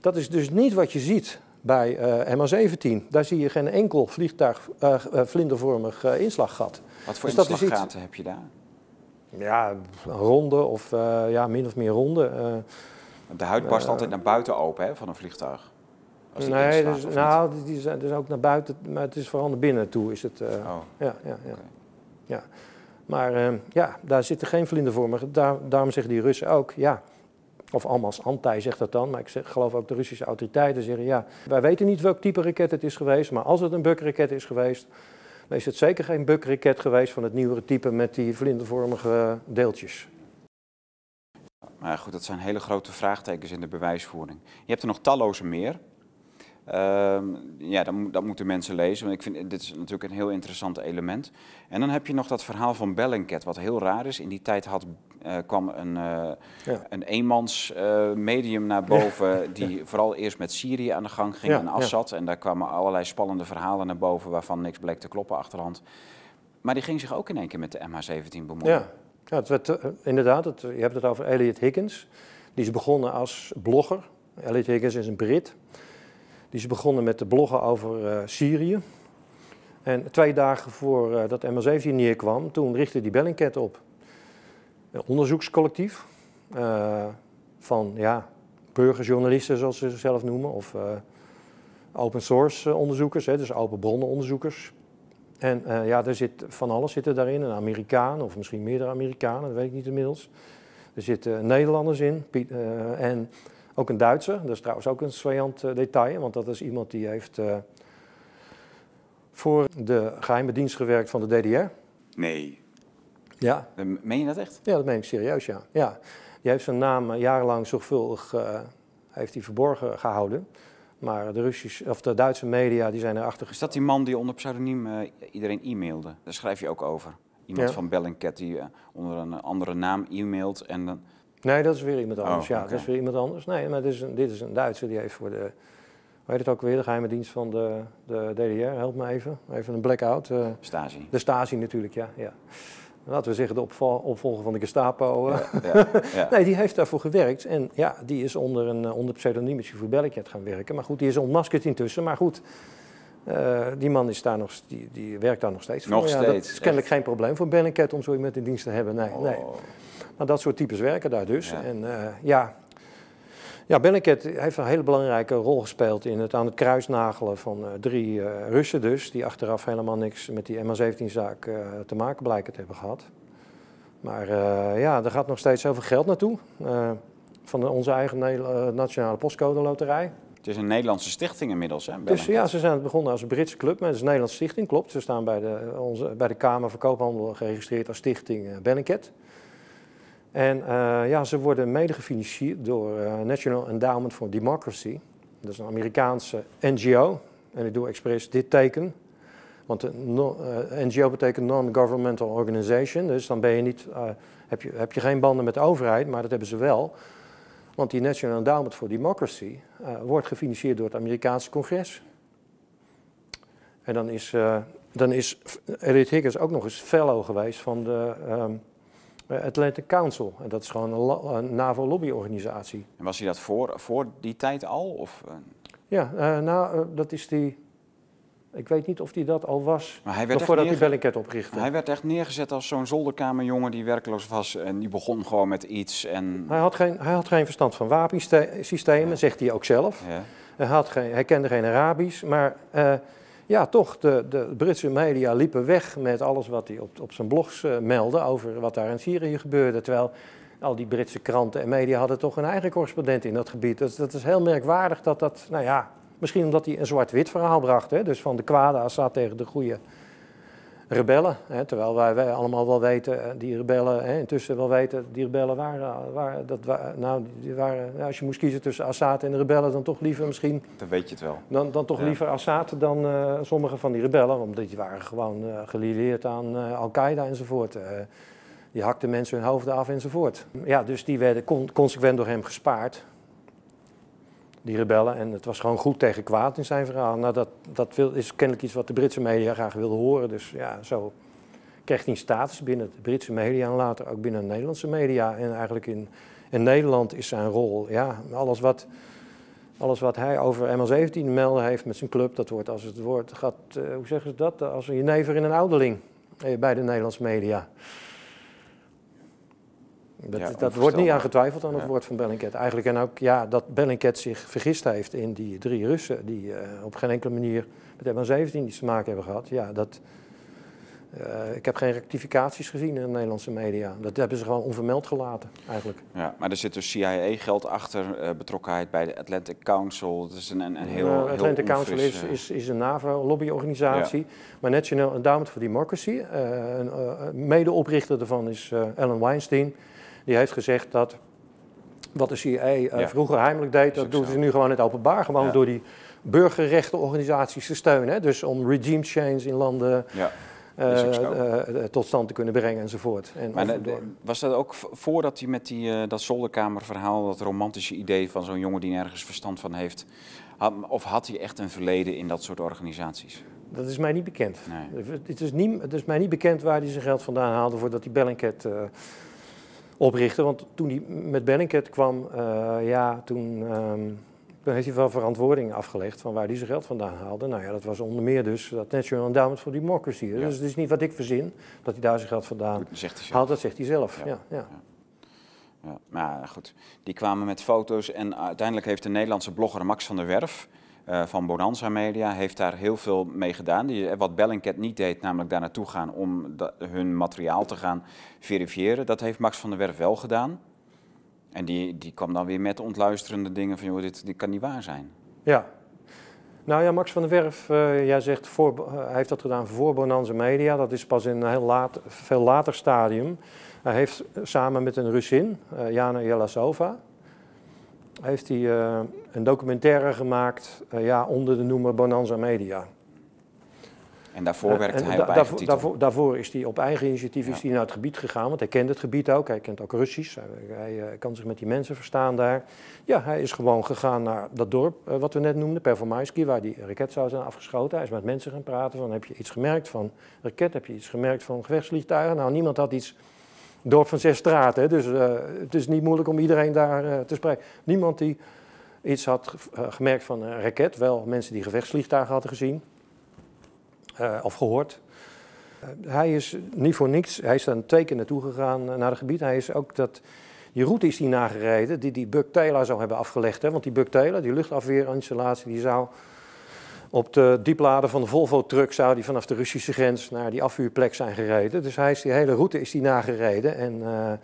Dat is dus niet wat je ziet bij eh MH17. Daar zie je geen enkel vliegtuig eh, eh, vlindervormig inslaggat.
Wat voor
Dus iets-
inslaggaten heb je daar?
Ja, ronde of ja, min of meer ronde.
De huid barst altijd naar buiten open hè, van een vliegtuig.
Nee, dus, nou, die, zijn dus ook naar buiten, maar het is vooral naar binnen toe. Is het,
Oh,
ja, ja, ja. Ja. Maar ja, daar zitten geen vlindervormige. Daar, daarom zeggen die Russen ook, ja. Of Almas Antij zegt dat dan, maar ik geloof ook de Russische autoriteiten zeggen, ja, wij weten niet welk type raket het is geweest, maar als het een bukraket is geweest, dan is het zeker geen bukraket geweest van het nieuwere type met die vlindervormige deeltjes.
Maar goed, dat zijn hele grote vraagtekens in de bewijsvoering. Je hebt er nog talloze meer. Ehm, ja, dat, dat moeten mensen lezen. Want ik vind dit is natuurlijk een heel interessant element. En dan heb je nog dat verhaal van Bellingcat, wat heel raar is. In die tijd had, eh, kwam een,
Ja.
een eenmans eh, medium naar boven, die vooral eerst met Syrië aan de gang ging en. Assad. En daar kwamen allerlei spannende verhalen naar boven waarvan niks bleek te kloppen achterhand. Maar die ging zich ook in één keer met de MH17 bemoeien.
Ja, ja het werd, inderdaad, het, je hebt het over Elliot Higgins. Die is begonnen als blogger. Elliot Higgins is een Brit. Die is begonnen met te bloggen over eh, Syrië. En twee dagen voor eh, dat MH17 neerkwam, toen richtte die Bellingcat op. Een onderzoekscollectief eh, van ja, burgerjournalisten, zoals ze zichzelf noemen, of open source onderzoekers, hè, dus open bronnen onderzoekers. En ja, er zit van alles zit er daarin. Een Amerikaan, of misschien meerdere Amerikanen, dat weet ik niet inmiddels. Er zitten Nederlanders in en ook een Duitser. Dat is trouwens ook een saillant eh, detail, want dat is iemand die heeft eh, voor de geheime dienst gewerkt van de DDR.
Nee,
Ja,
Eh, meen je dat echt?
ja dat meen ik serieus, ja. ja. Die heeft zijn naam jarenlang zorgvuldig heeft hij verborgen gehouden. Maar de, Russische, of de Duitse media die zijn erachter
Is dat die man die onder pseudoniem iedereen e-mailde? Daar schrijf je ook over. Iemand
Ja.
van Bellingcat die onder een andere naam e-mailt en dan
Nee, dat is weer iemand anders.
Oh,
ja,
oké.
dat is weer iemand anders. Nee, maar dit is een, dit is een Duitser die heeft voor de. Hoe heet het ook weer? De geheime dienst van de, de DDR. Help me even. Even een blackout. eh,
Stasi.
de Stasi natuurlijk, ja. ja. Laten we zeggen de opval- opvolger van de Gestapo. eh.
Ja, ja.
Nee, die heeft daarvoor gewerkt. En ja, die is onder een eh, onder pseudoniem is hij voor Bellingcat gaan werken. Maar goed, die is ontmaskerd intussen. Maar goed, die man is daar nog, die, die werkt daar nog steeds voor.
Nog
ja,
steeds,
Dat is kennelijk geen probleem voor Bellingcat om zo iemand in dienst te hebben. Nee, nee. Maar dat soort types werken daar dus.
Ja.
En eh, ja, ja Bellingcat heeft een hele belangrijke rol gespeeld in het aan het kruisnagelen van eh, drie eh, Russen dus, die achteraf helemaal niks met die MH17-zaak eh, te maken blijken te hebben gehad. Maar ja, er gaat nog steeds zoveel geld naartoe. van de- onze eigen Nationale Postcode Loterij.
Het is een Nederlandse stichting inmiddels, hè?
Dus ja, ze zijn begonnen als een Britse club, maar het is een Nederlandse stichting, klopt. Ze staan bij de, onze, bij de Kamer van Koophandel geregistreerd als stichting Bellingcat. En eh, ja, ze worden mede gefinancierd door eh, National Endowment for Democracy. Dat is een Amerikaanse NGO. En ik doe expres dit teken. Want no- eh, NGO betekent Non-Governmental Organization. Dus dan ben je niet, heb, je, heb je geen banden met de overheid, maar dat hebben ze wel. Want die National Endowment for Democracy wordt gefinancierd door het Amerikaanse congres. En dan is, dan is Elliot Higgins ook nog eens fellow geweest van de ehm, Atlantic Council. En dat is gewoon een, NAVO-lobbyorganisatie.
En was hij dat voor, voor die tijd al? Of, eh,
Ja, eh, nou, eh, dat is die... Ik weet niet of die dat al was,
maar hij werd, echt
voordat hij Bellingcat oprichtte.
hij werd echt neergezet als zo'n zolderkamerjongen die werkloos was. En die begon gewoon met iets. En,
Hij had, geen, hij had geen verstand van wapensystemen,
Ja.
zegt hij ook zelf.
ja.
Hij, had geen, hij kende geen Arabisch, maar eh, ja, toch, de, de Britse media liepen weg met alles wat hij op, op zijn blogs eh, meldde over wat daar in Syrië gebeurde. Terwijl al die Britse kranten en media hadden toch een eigen correspondent in dat gebied. Dus dat is heel merkwaardig dat dat, nou ja, misschien omdat hij een zwart-wit verhaal bracht. Hè? Dus van de kwade Assad tegen de goede rebellen. Hè? Terwijl wij, wij allemaal wel weten, eh, die rebellen, hè, intussen wel weten, die rebellen waren, waren, dat, nou, die waren, nou, als je moest kiezen tussen Assad en de rebellen, dan toch liever misschien
Dan weet je het wel.
dan, dan toch
Ja.
liever Assad dan eh, sommige van die rebellen, omdat die waren gewoon eh gelieerd aan Al-Qaeda enzovoort. Die hakten mensen hun hoofden af enzovoort. Ja, dus die werden con- consequent door hem gespaard, die rebellen. En het was gewoon goed tegen kwaad in zijn verhaal. Nou, dat, dat is kennelijk iets wat de Britse media graag wilden horen. Dus ja, zo kreeg hij een status binnen de Britse media en later ook binnen de Nederlandse media. En eigenlijk in, in Nederland is zijn rol, ja, alles wat... Alles wat hij over ML17 te melden heeft met zijn club, dat wordt als het woord gaat, eh, hoe zeggen ze dat? Als een jenever in een ouderling eh, bij de Nederlandse media. Dat,
Ja,
dat wordt niet aan getwijfeld aan het
Ja.
woord van Bellingcat. Eigenlijk en ook ja, dat Bellingcat zich vergist heeft in die drie Russen die eh, op geen enkele manier met ML17 iets te maken hebben gehad. Ja, dat, eh, ik heb geen rectificaties gezien in de Nederlandse media. Dat hebben ze gewoon onvermeld gelaten, eigenlijk.
Ja, maar er zit dus CIA-geld achter, eh, betrokkenheid bij de Atlantic Council. Het is een, een, een heel, heel
Atlantic Council is, is, is een NAVO-lobbyorganisatie. Maar National Endowment for Democracy, een medeoprichter daarvan is Ellen Weinstein. Die heeft gezegd dat wat de CIA eh,
Ja.
vroeger heimelijk deed, dat doen ze nu gewoon in het openbaar. Gewoon
Ja.
door die burgerrechtenorganisaties te steunen. Hè? Dus om regime change in landen
Ja.
eh, eh, tot stand te kunnen brengen enzovoort. En
Maar de- was dat ook voordat hij met die, dat zolderkamerverhaal, dat romantische idee van zo'n jongen die nergens verstand van heeft, had, of had hij echt een verleden in dat soort organisaties?
Dat is mij niet bekend.
Nee.
Het is, niet, het is mij niet bekend waar hij zijn geld vandaan haalde voordat hij Bellingcat oprichtte. Want toen hij met Bellingcat kwam, eh, ja, toen, ehm, toen heeft hij wel verantwoording afgelegd van waar hij zijn geld vandaan haalde. Nou ja, dat was onder meer dus dat National Endowment for Democracy.
Ja.
Dus het is niet wat ik verzin, dat hij daar zijn geld vandaan haalt. Dat zegt hij zelf.
Ja.
Ja. Ja,
Ja, maar goed, die kwamen met foto's en uiteindelijk heeft de Nederlandse blogger Max van der Werf eh, van Bonanza Media heeft daar heel veel mee gedaan. Die, eh, wat Bellingcat niet deed, namelijk daar naartoe gaan om hun materiaal te gaan verifiëren. Dat heeft Max van der Werf wel gedaan. En die, die kwam dan weer met ontluisterende dingen van, joh, dit, dit kan niet waar zijn.
Ja. Nou ja, Max van der Werf, eh, jij zegt voor, hij heeft dat gedaan voor Bonanza Media. Dat is pas in een heel laat, veel later stadium. Hij heeft samen met een Russin, Jana Jelasova, heeft hij eh, een documentaire gemaakt eh, ja, onder de noemer Bonanza Media.
En daarvoor werkte hij op eigen
daarvoor,
titel.
daarvoor, is hij op eigen initiatief is hij naar het gebied gegaan, want hij kent het gebied ook. Hij kent ook Russisch. Hij, hij, eh, kan zich met die mensen verstaan daar. Ja, hij is gewoon gegaan naar dat dorp eh, wat we net noemden, Performaisky, waar die raket zou zijn afgeschoten. Hij is met mensen gaan praten van, heb je iets gemerkt van raket? Heb je iets gemerkt van gevechtsvliegtuigen? Nou, niemand had iets... Dorp van zes straten, dus eh, het is niet moeilijk om iedereen daar eh, te spreken. Niemand die iets had eh, gemerkt van een raket, wel mensen die gevechtsvliegtuigen hadden gezien of gehoord. Eh, hij is niet voor niks, hij is dan twee keer naartoe gegaan naar het gebied. Hij is ook dat, die route is hij nagereden die die Buck Taylor zou hebben afgelegd. Hè? Want die Buck Taylor, die luchtafweerinstallatie, die zou op de dieplader van de Volvo-truck zou die vanaf de Russische grens naar die afvuurplek zijn gereden. Dus hij is die hele route is die nagereden. En eh, eh,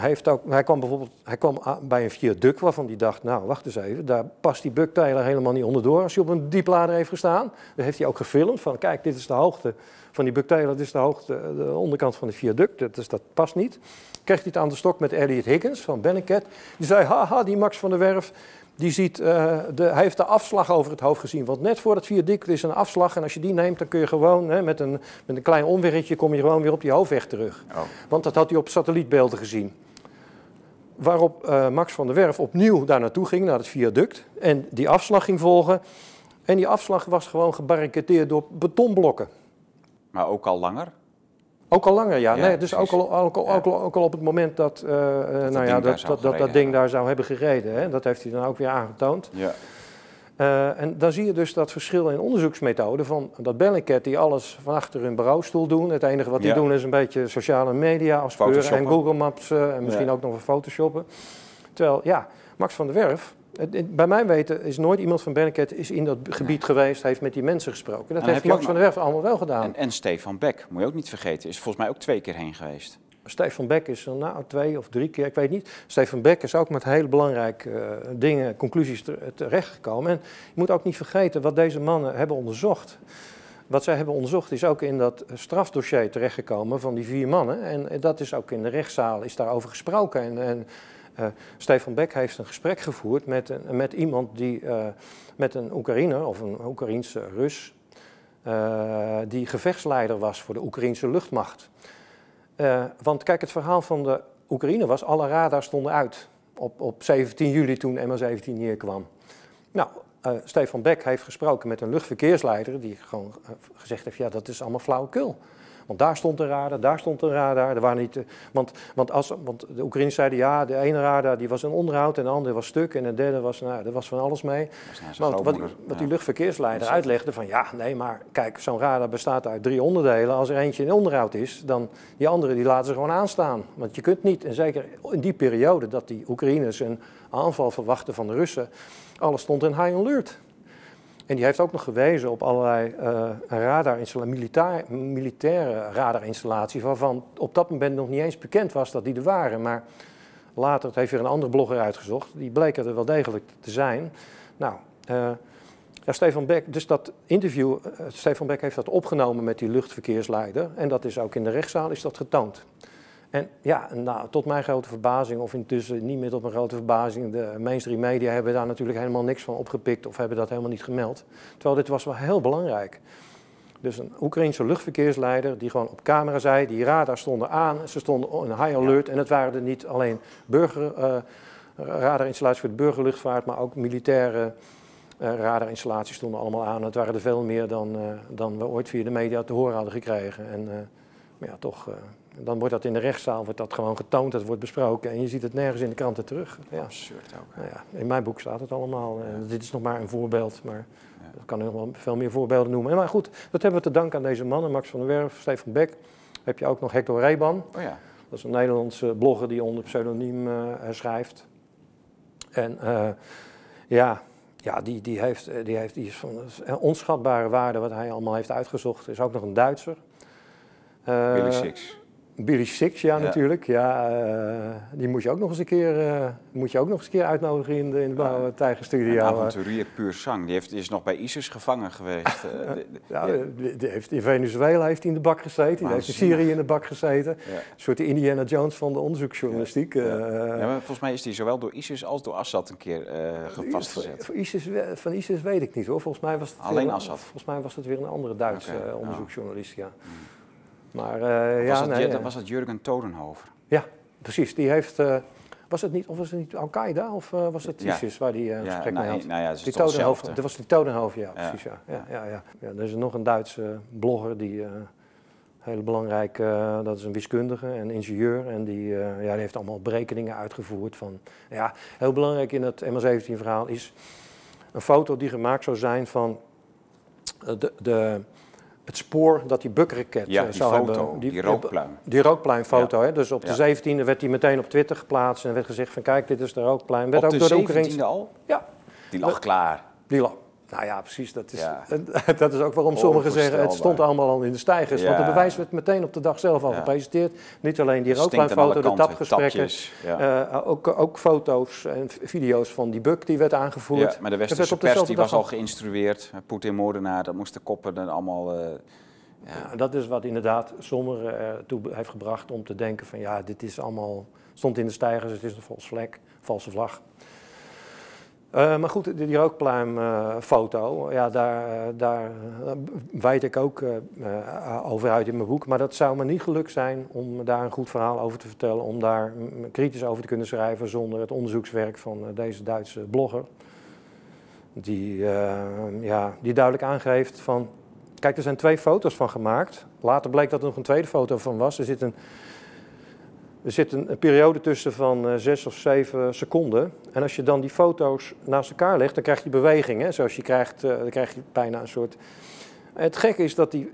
hij, heeft ook, hij kwam bijvoorbeeld hij kwam a- bij een viaduct waarvan hij dacht, nou wacht eens even, daar past die Buck Taylor helemaal niet onderdoor als hij op een dieplader heeft gestaan. Dat heeft hij ook gefilmd van kijk, dit is de hoogte van die Buck Taylor, dit is de hoogte, de onderkant van de viaduct, dat, dat past niet. Kreeg hij het aan de stok met Elliot Higgins van Benneket. Die zei, haha, die Max van der Werf, die ziet, eh, de, hij heeft de afslag over het hoofd gezien. Want net voor het viaduct is een afslag. En als je die neemt, dan kun je gewoon hè, met, een, met een klein omweggetje kom je gewoon weer op die hoofdweg terug.
Oh.
Want dat had hij op satellietbeelden gezien. Waarop eh, Max van der Werf opnieuw daar naartoe ging, naar het viaduct. En die afslag ging volgen. En die afslag was gewoon gebarricadeerd door betonblokken.
Maar ook al langer.
Ook al langer, ja.
Ja,
nee, dus ook al, ook, al, ook, al, ook al op het moment dat, eh, eh, nou
ding
ja, dat, dat, dat, dat ding daar zou hebben gereden. Hè. Dat heeft hij dan ook weer aangetoond.
Ja.
Eh, en dan zie je dus dat verschil in onderzoeksmethoden van dat Bellingcat die alles van achter hun bureaustoel doen. Het enige wat die
Ja.
doen is een beetje sociale media afspeuren en. Google Maps en misschien ook nog wat photoshoppen. Terwijl, ja, Max van der Werf, bij mijn weten is nooit iemand van Bellingcat is in dat gebied geweest, heeft met die mensen gesproken. Dat
dan
heeft Max
ook
van der Werf allemaal wel gedaan.
En, en Stefan Beck, moet je ook niet vergeten, is volgens mij ook twee keer heen geweest.
Stefan Beck is er nou twee of drie keer, ik weet niet. Stefan Beck is ook met hele belangrijke eh, dingen, conclusies te- terechtgekomen. En je moet ook niet vergeten wat deze mannen hebben onderzocht. Wat zij hebben onderzocht is ook in dat strafdossier terechtgekomen van die vier mannen. En eh, dat is ook in de rechtszaal is daarover gesproken. En, en eh, Stefan Beck heeft een gesprek gevoerd met, met iemand die, eh, met een Oekraïner of een Oekraïense Rus, eh, die gevechtsleider was voor de Oekraïense luchtmacht. Eh, want kijk, het verhaal van de Oekraïne was, alle radars stonden uit op, op 17 juli toen MH17 neerkwam. Nou, eh, Stefan Beck heeft gesproken met een luchtverkeersleider die gewoon eh, gezegd heeft, ja, dat is allemaal flauwekul. Want daar stond een radar, daar stond een radar. Er waren niet, eh, want, want, als, want de Oekraïners zeiden, ja, de ene radar die was in onderhoud en de andere was stuk en de derde was, nou, er was van alles mee. Want wat, die luchtverkeersleider uitlegde van ja, nee, maar kijk, zo'n radar bestaat uit drie onderdelen. Als er eentje in onderhoud is, dan die andere die laten ze gewoon aanstaan. Want je kunt niet, en zeker in die periode dat die Oekraïners een aanval verwachten van de Russen, alles stond in high alert. En die heeft ook nog gewezen op allerlei eh radarinstallaties, militair, militaire radarinstallaties, waarvan op dat moment nog niet eens bekend was dat die er waren. Maar later, het heeft weer een andere blogger uitgezocht, die bleken er wel degelijk te zijn. Nou, eh, ja, Stefan Beck, dus dat interview, eh, Stefan Beck heeft dat opgenomen met die luchtverkeersleider. En dat is ook in de rechtszaal is dat getoond. En ja, nou, tot mijn grote verbazing, of intussen niet meer tot mijn grote verbazing, de mainstream media hebben daar natuurlijk helemaal niks van opgepikt of hebben dat helemaal niet gemeld. Terwijl dit was wel heel belangrijk. Dus een Oekraïense luchtverkeersleider die gewoon op camera zei, die radar stonden aan, ze stonden in high alert. En het waren er niet alleen burger, eh, radarinstallaties voor de burgerluchtvaart, maar ook militaire eh, radarinstallaties stonden allemaal aan. Het waren er veel meer dan, eh, dan we ooit via de media te horen hadden gekregen. En maar ja, toch, dan wordt dat in de rechtszaal wordt dat gewoon getoond, dat wordt besproken en je ziet het nergens in de kranten terug. Ja.
Absurd ook.
Nou ja, in mijn boek staat het allemaal. Eh,
Ja.
dit is nog maar een voorbeeld, maar ik kan nog wel veel meer voorbeelden noemen. Maar goed, dat hebben we te danken aan deze mannen, Max van der Werf, Stefan Beck. Heb je ook nog Hector Reban,
Oh ja.
dat is een Nederlandse blogger die onder pseudoniem eh, schrijft. En eh, ja, ja die, die, heeft, die, heeft, die is van onschatbare waarde wat hij allemaal heeft uitgezocht. Er is ook nog een Duitser. Eh,
Willy Six.
Billy Six, ja, natuurlijk. Ja, uh, die moet je ook nog eens een keer, uh, moet je ook nog eens een keer uitnodigen in de, in de Blauwe Tijgerstudio.
Een avonturier puur zang. Die, heeft, is nog bij ISIS gevangen geweest.
Ja, die, die heeft, in Venezuela heeft hij in de bak gezeten. Die heeft in Syrië in de bak gezeten. Ja. Een soort Indiana Jones van de onderzoeksjournalistiek. Ja.
ja volgens mij is hij zowel door ISIS als door Assad een keer vastgezet.
Voor ISIS, van ISIS weet ik niet hoor. Volgens mij was het
Alleen Assad?
Volgens mij was het weer een andere Duitse okay. onderzoeksjournalist, ja. Hmm.
Maar, uh, was, ja, het, nee, was het Jurgen Todenhofer?
Ja, precies. Die heeft... Uh, was het niet, of was het niet Al-Qaeda of uh, was het ISIS ja. waar die uh, gesprek
ja,
mee had?
Nou ja,
die Todenhofer, dat was die Todenhofer, ja, precies. Ja. Ja, ja, ja. Ja, er is nog een Duitse blogger die uh, heel belangrijk, dat is een wiskundige en ingenieur. En die, ja, die heeft allemaal berekeningen uitgevoerd. Van, ja, heel belangrijk in het MH17-verhaal is een foto die gemaakt zou zijn van de, de het spoor dat die bukraket
ja,
uh, zou
foto,
hebben.
Die, die rookpluim.
Die rookpluimfoto. Ja. Hè? Dus op de ja. 17e werd die meteen op Twitter geplaatst en werd gezegd van kijk, dit is de rookpluim. Werd
op
ook
de
door
de 17e al?
Ja.
Die lag klaar.
Die lag. Nou ja, precies. Dat is, ja. dat is ook waarom sommigen zeggen het stond allemaal al in de stijgers. Want het bewijs werd meteen op de dag zelf al gepresenteerd. Niet alleen die rookpluimfoto, de tapgesprekken. Uh, ook, ook foto's en video's van die buk die werd aangevoerd.
Maar de westerse pers die was al geïnstrueerd. Poetin-moordenaar, dat moesten koppen en allemaal... Uh,
ja. dat is wat inderdaad sommigen ertoe heeft gebracht om te denken van ja, dit is allemaal, stond in de stijgers, het is een vals vlek, valse vlag. Uh, maar goed, die, rookpluimfoto, ja, daar, daar wijd ik ook over uit in mijn boek. Maar dat zou me niet gelukt zijn om daar een goed verhaal over te vertellen, om daar kritisch over te kunnen schrijven zonder het onderzoekswerk van deze Duitse blogger. Die, ja, die duidelijk aangeeft van Kijk, er zijn twee foto's van gemaakt. Later bleek dat er nog een tweede foto van was. Er zit een, er zit een, periode tussen van uh, zes of zeven seconden. En als je dan die foto's naast elkaar legt, dan krijg je beweging. Hè? Zoals je krijgt, uh, dan krijg je bijna een soort... Het gekke is dat die,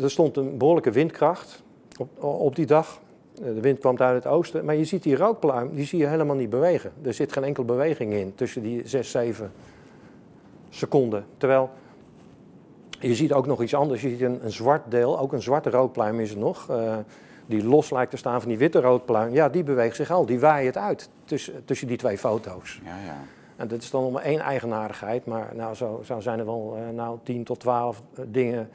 er stond een behoorlijke windkracht op, op die dag. De wind kwam uit het oosten. Maar je ziet die rookpluim, die zie je helemaal niet bewegen. Er zit geen enkele beweging in tussen die zes, zeven seconden. Terwijl je ziet ook nog iets anders. Je ziet een, een zwart deel, ook een zwarte roodpluim is er nog. Die los lijkt te staan van die witte roodpluim. Ja, die beweegt zich al. Die waait het uit tussen, tussen die twee foto's.
Ja, ja.
En dat is dan maar één eigenaardigheid. Maar nou, zo, zo zijn er wel uh, nou, 10 tot 12 uh, dingen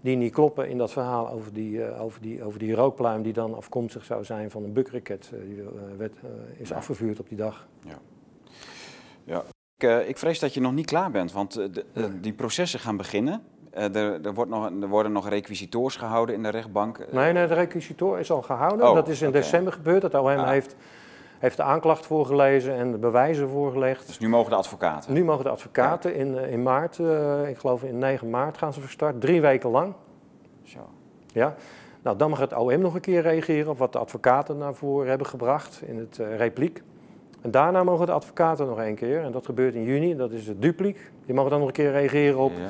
die niet kloppen in dat verhaal over die, uh, over die, over die rookpluim die dan afkomstig zou zijn van een bukraket die werd, is ja. afgevuurd op die dag.
Ja. ja. Ik, ik, vrees dat je nog niet klaar bent, want de, die processen gaan beginnen. Uh, er, er, wordt nog, er, worden nog requisitoors gehouden in de rechtbank.
Nee, nee de requisitor is al gehouden. Oh, dat is in okay. december gebeurd. Het OM ah. heeft, heeft de aanklacht voorgelezen en de bewijzen voorgelegd.
Dus nu mogen de advocaten?
Nu mogen de advocaten ja. in, in maart, uh, ik geloof in 9 maart gaan ze van start. Drie weken lang.
Zo.
Ja. Nou, dan mag het OM nog een keer reageren op wat de advocaten naar voren hebben gebracht in het uh, repliek. En daarna mogen de advocaten nog één keer, en dat gebeurt in juni, dat is het dupliek. Die mogen dan nog een keer reageren op... Ja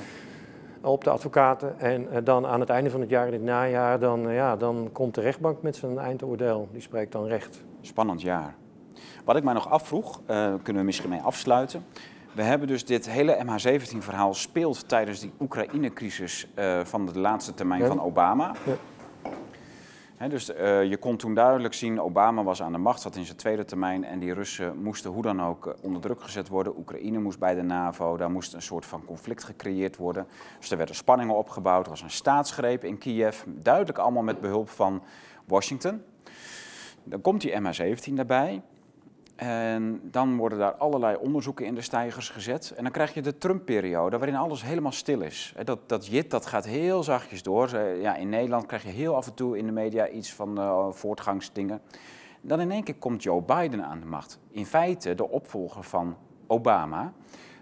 op de advocaten. En uh, dan aan het einde van het jaar, in het najaar, dan, uh, ja, dan komt de rechtbank met zijn eindoordeel. Die spreekt dan recht.
Spannend jaar. Wat ik mij nog afvroeg, uh, kunnen we misschien mee afsluiten. We hebben dus dit hele MH17-verhaal speelt tijdens die Oekraïne-crisis van de laatste termijn ja. van Obama. Ja. Dus uh, je kon toen duidelijk zien, Obama was aan de macht, zat in zijn tweede termijn en die Russen moesten hoe dan ook onder druk gezet worden. Oekraïne moest bij de NAVO, daar moest een soort van conflict gecreëerd worden. Dus er werden spanningen opgebouwd, er was een staatsgreep in Kiev, duidelijk allemaal met behulp van Washington. Dan komt die MH17 daarbij. En dan worden daar allerlei onderzoeken in de stijgers gezet. En dan krijg je de Trump-periode, waarin alles helemaal stil is. Dat, dat JIT dat gaat heel zachtjes door. Ja, in Nederland krijg je heel af en toe in de media iets van uh, voortgangsdingen. Dan in één keer komt Joe Biden aan de macht. In feite de opvolger van Obama.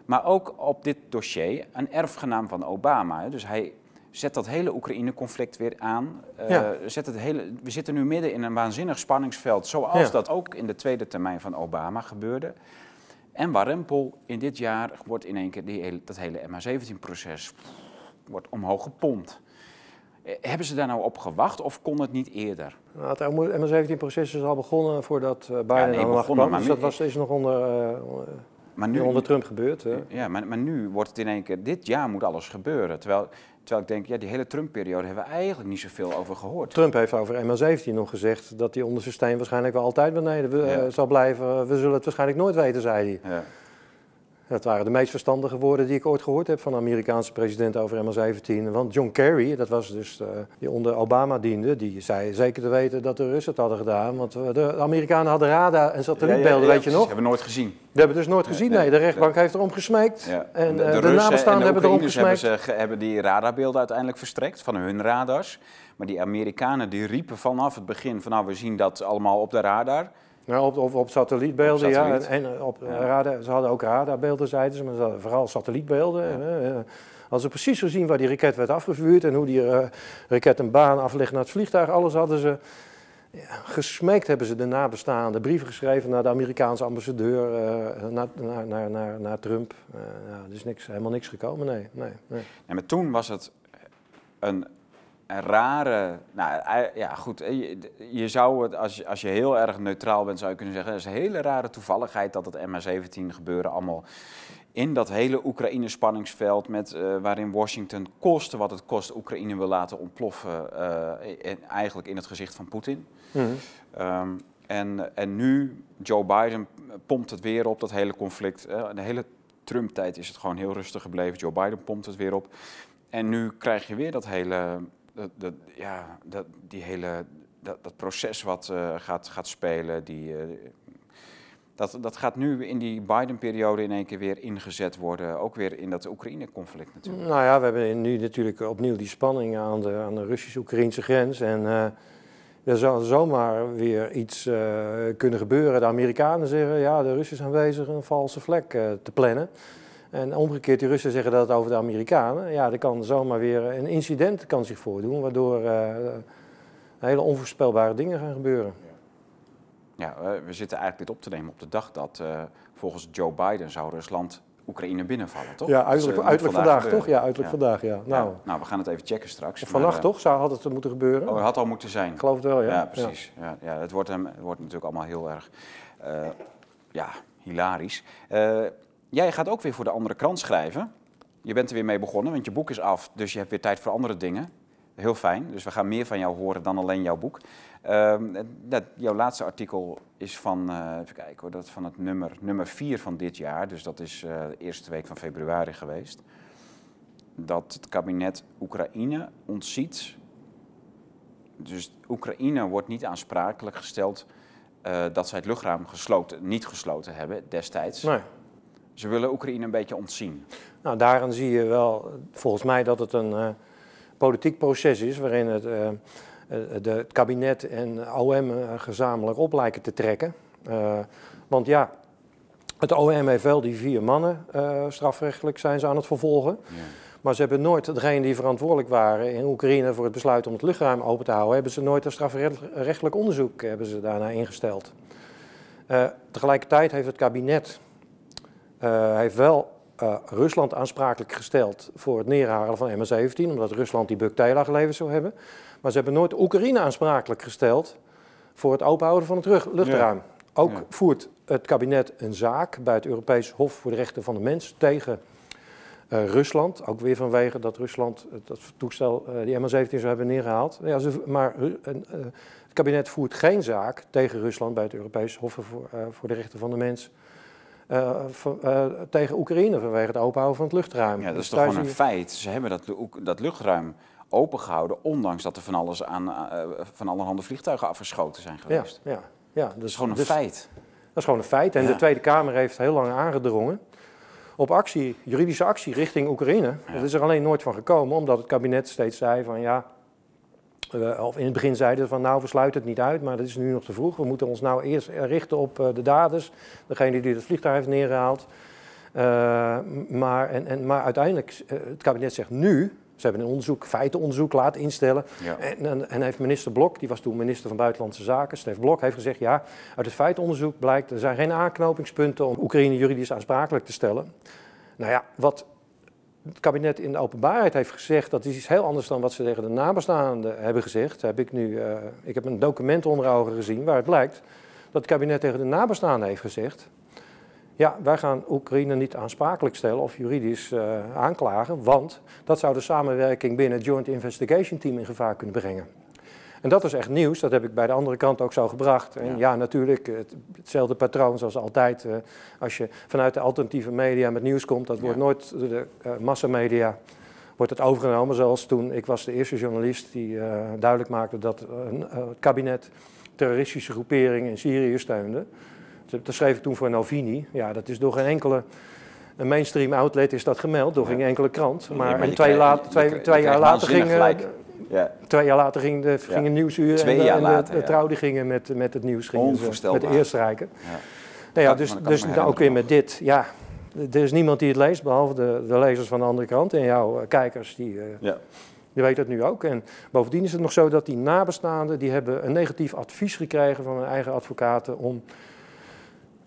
Maar ook op dit dossier een erfgenaam van Obama. Dus hij zet dat hele Oekraïne-conflict weer aan. Uh, ja. zet het hele, we zitten nu midden in een waanzinnig spanningsveld, zoals ja. dat ook in de tweede termijn van Obama gebeurde. En warempel in dit jaar wordt in één keer die, dat hele MH17-proces wordt omhoog gepompt. Eh, hebben ze daar nou op gewacht of kon het niet eerder?
Nou, het MH17-proces is al begonnen voordat uh, Biden ja, nee, aan de macht kwam. Dus dat was, is nog onder... Uh, maar nu, onder Trump gebeurt. Hè?
Ja, maar, maar nu wordt het in één keer, dit jaar moet alles gebeuren. Terwijl, terwijl ik denk, ja, die hele Trump-periode hebben we eigenlijk niet zoveel over gehoord.
Trump heeft over ML17 nog gezegd dat hij onder zijn steen waarschijnlijk wel altijd beneden ja. zal blijven. We zullen het waarschijnlijk nooit weten, zei hij. Ja. Dat waren de meest verstandige woorden die ik ooit gehoord heb van de Amerikaanse president over ML17. Want John Kerry, dat was dus uh, die onder Obama diende, die zei zeker te weten dat de Russen het hadden gedaan. Want de Amerikanen hadden radar en satellietbeelden, weet je nog? Dat
hebben we nooit gezien.
We hebben dus nooit gezien, nee. De rechtbank heeft erom gesmeekt. En de, de, de nabestaanden hebben erom gesmeekt.
Hebben, ze, hebben die radarbeelden uiteindelijk verstrekt van hun radars. Maar die Amerikanen die riepen vanaf het begin van nou we zien dat allemaal op de radar.
Nou, op, op, op satellietbeelden, ja. En, op Radar, ze hadden ook radarbeelden, zeiden ze, maar ze vooral satellietbeelden. Ja. Als ze precies gezien waar die raket werd afgevuurd en hoe die uh, raket een baan aflegde naar het vliegtuig, alles hadden ze ja, gesmeekt hebben ze de nabestaanden, brieven geschreven naar de Amerikaanse ambassadeur, uh, naar, naar, naar, naar, Trump. Uh, ja, er is niks, helemaal niks gekomen, nee. nee, nee.
En maar toen was het een een rare. Nou ja, goed. Je, je, zou het, als je, als je heel erg neutraal bent, zou je kunnen zeggen. Het is een hele rare toevalligheid dat het MH17 gebeuren allemaal in dat hele Oekraïne-spanningsveld. Met, uh, waarin Washington koste wat het kost Oekraïne wil laten ontploffen. Uh, eigenlijk in het gezicht van Poetin. Mhm. um, en, en nu, Joe Biden pompt het weer op, dat hele conflict. Uh, de hele Trump-tijd is het gewoon heel rustig gebleven. Joe Biden pompt het weer op. En nu krijg je weer dat hele dat, dat, ja, dat, die hele, dat, dat proces wat uh, gaat, gaat spelen, die, uh, dat, dat gaat nu in die Biden-periode in één keer weer ingezet worden. Ook weer in dat Oekraïne-conflict natuurlijk.
Nou ja, we hebben nu natuurlijk opnieuw die spanning aan de, aan de Russisch-Oekraïnse grens. En uh, er zou zomaar weer iets kunnen gebeuren. De Amerikanen zeggen, ja, de Russen zijn bezig een valse vlek te plannen. En omgekeerd, die Russen zeggen dat over de Amerikanen. Ja, er kan zomaar weer een incident kan zich voordoen, waardoor uh, hele onvoorspelbare dingen gaan gebeuren.
Ja, we zitten eigenlijk dit op te nemen op de dag dat uh, volgens Joe Biden zou Rusland Oekraïne binnenvallen, toch?
Ja, uiterlijk, dus, uiterlijk vandaag, toch? Ja, uiterlijk vandaag, ja. Nou.
ja. nou, we gaan het even checken straks.
Of vannacht, toch? Zou, had het moeten gebeuren?
Oh, het had al moeten zijn. Ik
geloof het wel, ja.
Ja, precies. Ja. Ja, het, wordt, het wordt natuurlijk allemaal heel erg, ja, hilarisch. Jij gaat ook weer voor de andere krant schrijven. Je bent er weer mee begonnen, want je boek is af, dus je hebt weer tijd voor andere dingen. Heel fijn, dus we gaan meer van jou horen dan alleen jouw boek. Uh, dat, jouw laatste artikel is van, uh, even kijken hoor, dat van het nummer, nummer 4 van dit jaar, dus dat is uh, de eerste week van februari geweest. Dat het kabinet Oekraïne ontziet. Dus Oekraïne wordt niet aansprakelijk gesteld uh, dat zij het luchtruim gesloten, niet gesloten hebben destijds. Nee. Ze willen Oekraïne een beetje ontzien.
Nou, daarin zie je wel, volgens mij, dat het een uh, politiek proces is waarin het, uh, de, het kabinet en OM gezamenlijk op lijken te trekken. want ja, het OM heeft wel die vier mannen, strafrechtelijk zijn ze aan het vervolgen. Ja. Maar ze hebben nooit, degene die verantwoordelijk waren in Oekraïne voor het besluit om het luchtruim open te houden, hebben ze nooit een strafrechtelijk onderzoek hebben ze daarna ingesteld. tegelijkertijd heeft het kabinet uh, heeft wel uh, Rusland aansprakelijk gesteld voor het neerhalen van MH17, omdat Rusland die Buk-Tela geleverd zou hebben. Maar ze hebben nooit Oekraïne aansprakelijk gesteld voor het openhouden van het luchtruim. Ook voert het kabinet een zaak bij het Europees Hof voor de Rechten van de Mens tegen uh, Rusland. Ook weer vanwege dat Rusland dat toestel, die MH17 zou hebben neergehaald. Ja, ze, maar het kabinet voert geen zaak tegen Rusland bij het Europees Hof voor, voor de Rechten van de Mens. Uh, uh, tegen Oekraïne vanwege het openhouden van het luchtruim.
Ja, dat is dus toch gewoon een feit. Ze hebben dat, dat luchtruim opengehouden, ondanks dat er van alles aan uh, van allerhande vliegtuigen afgeschoten zijn geweest.
Ja, ja, ja. Dus,
dat is gewoon een dus, feit.
Dat is gewoon een feit. En ja. de Tweede Kamer heeft heel lang aangedrongen op actie, juridische actie richting Oekraïne. Ja. Dat is er alleen nooit van gekomen, omdat het kabinet steeds zei van ja, uh, of in het begin zeiden van nou, we sluiten het niet uit, maar dat is nu nog te vroeg. We moeten ons nou eerst richten op uh, de daders, degene die het vliegtuig heeft neergehaald. Uh, maar, en, en, maar uiteindelijk, het kabinet zegt nu, ze hebben een onderzoek, feitenonderzoek laten instellen. Ja. En, en, en, heeft minister Blok, die was toen minister van Buitenlandse Zaken, Stef Blok, heeft gezegd ja, uit het feitenonderzoek blijkt, er zijn geen aanknopingspunten om Oekraïne juridisch aansprakelijk te stellen. Nou ja, wat het kabinet in de openbaarheid heeft gezegd, dat is iets heel anders dan wat ze tegen de nabestaanden hebben gezegd. Heb ik, nu, uh, ik heb een document onder ogen gezien waar het blijkt dat het kabinet tegen de nabestaanden heeft gezegd. ja, wij gaan Oekraïne niet aansprakelijk stellen of juridisch aanklagen, want dat zou de samenwerking binnen het Joint Investigation Team in gevaar kunnen brengen. En dat is echt nieuws, dat heb ik bij de andere kant ook zo gebracht. En ja, natuurlijk, hetzelfde patroon zoals altijd. Uh, als je vanuit de alternatieve media met nieuws komt, dat wordt nooit de uh, massamedia wordt het overgenomen. Zoals toen, ik was de eerste journalist die uh, duidelijk maakte dat het kabinet terroristische groeperingen in Syrië steunde. Dat schreef ik toen voor Novini. Ja, dat is door geen enkele een mainstream outlet is dat gemeld door geen enkele krant. Maar, twee, twee, twee jaar later ging, ja. Twee jaar later ging, de, ging een nieuwsuur
Twee en, jaar en later,
de, trouw gingen met, met het nieuws. Gingen met de eerstrijken. Ja. Nou ja, dus, dus nou ook weer met dit. Ja, er is niemand die het leest, behalve de, de lezers van de andere kant. En jouw uh, kijkers, die, uh, ja. die weten het nu ook. En bovendien is het nog zo dat die nabestaanden... die hebben een negatief advies gekregen van hun eigen advocaten... om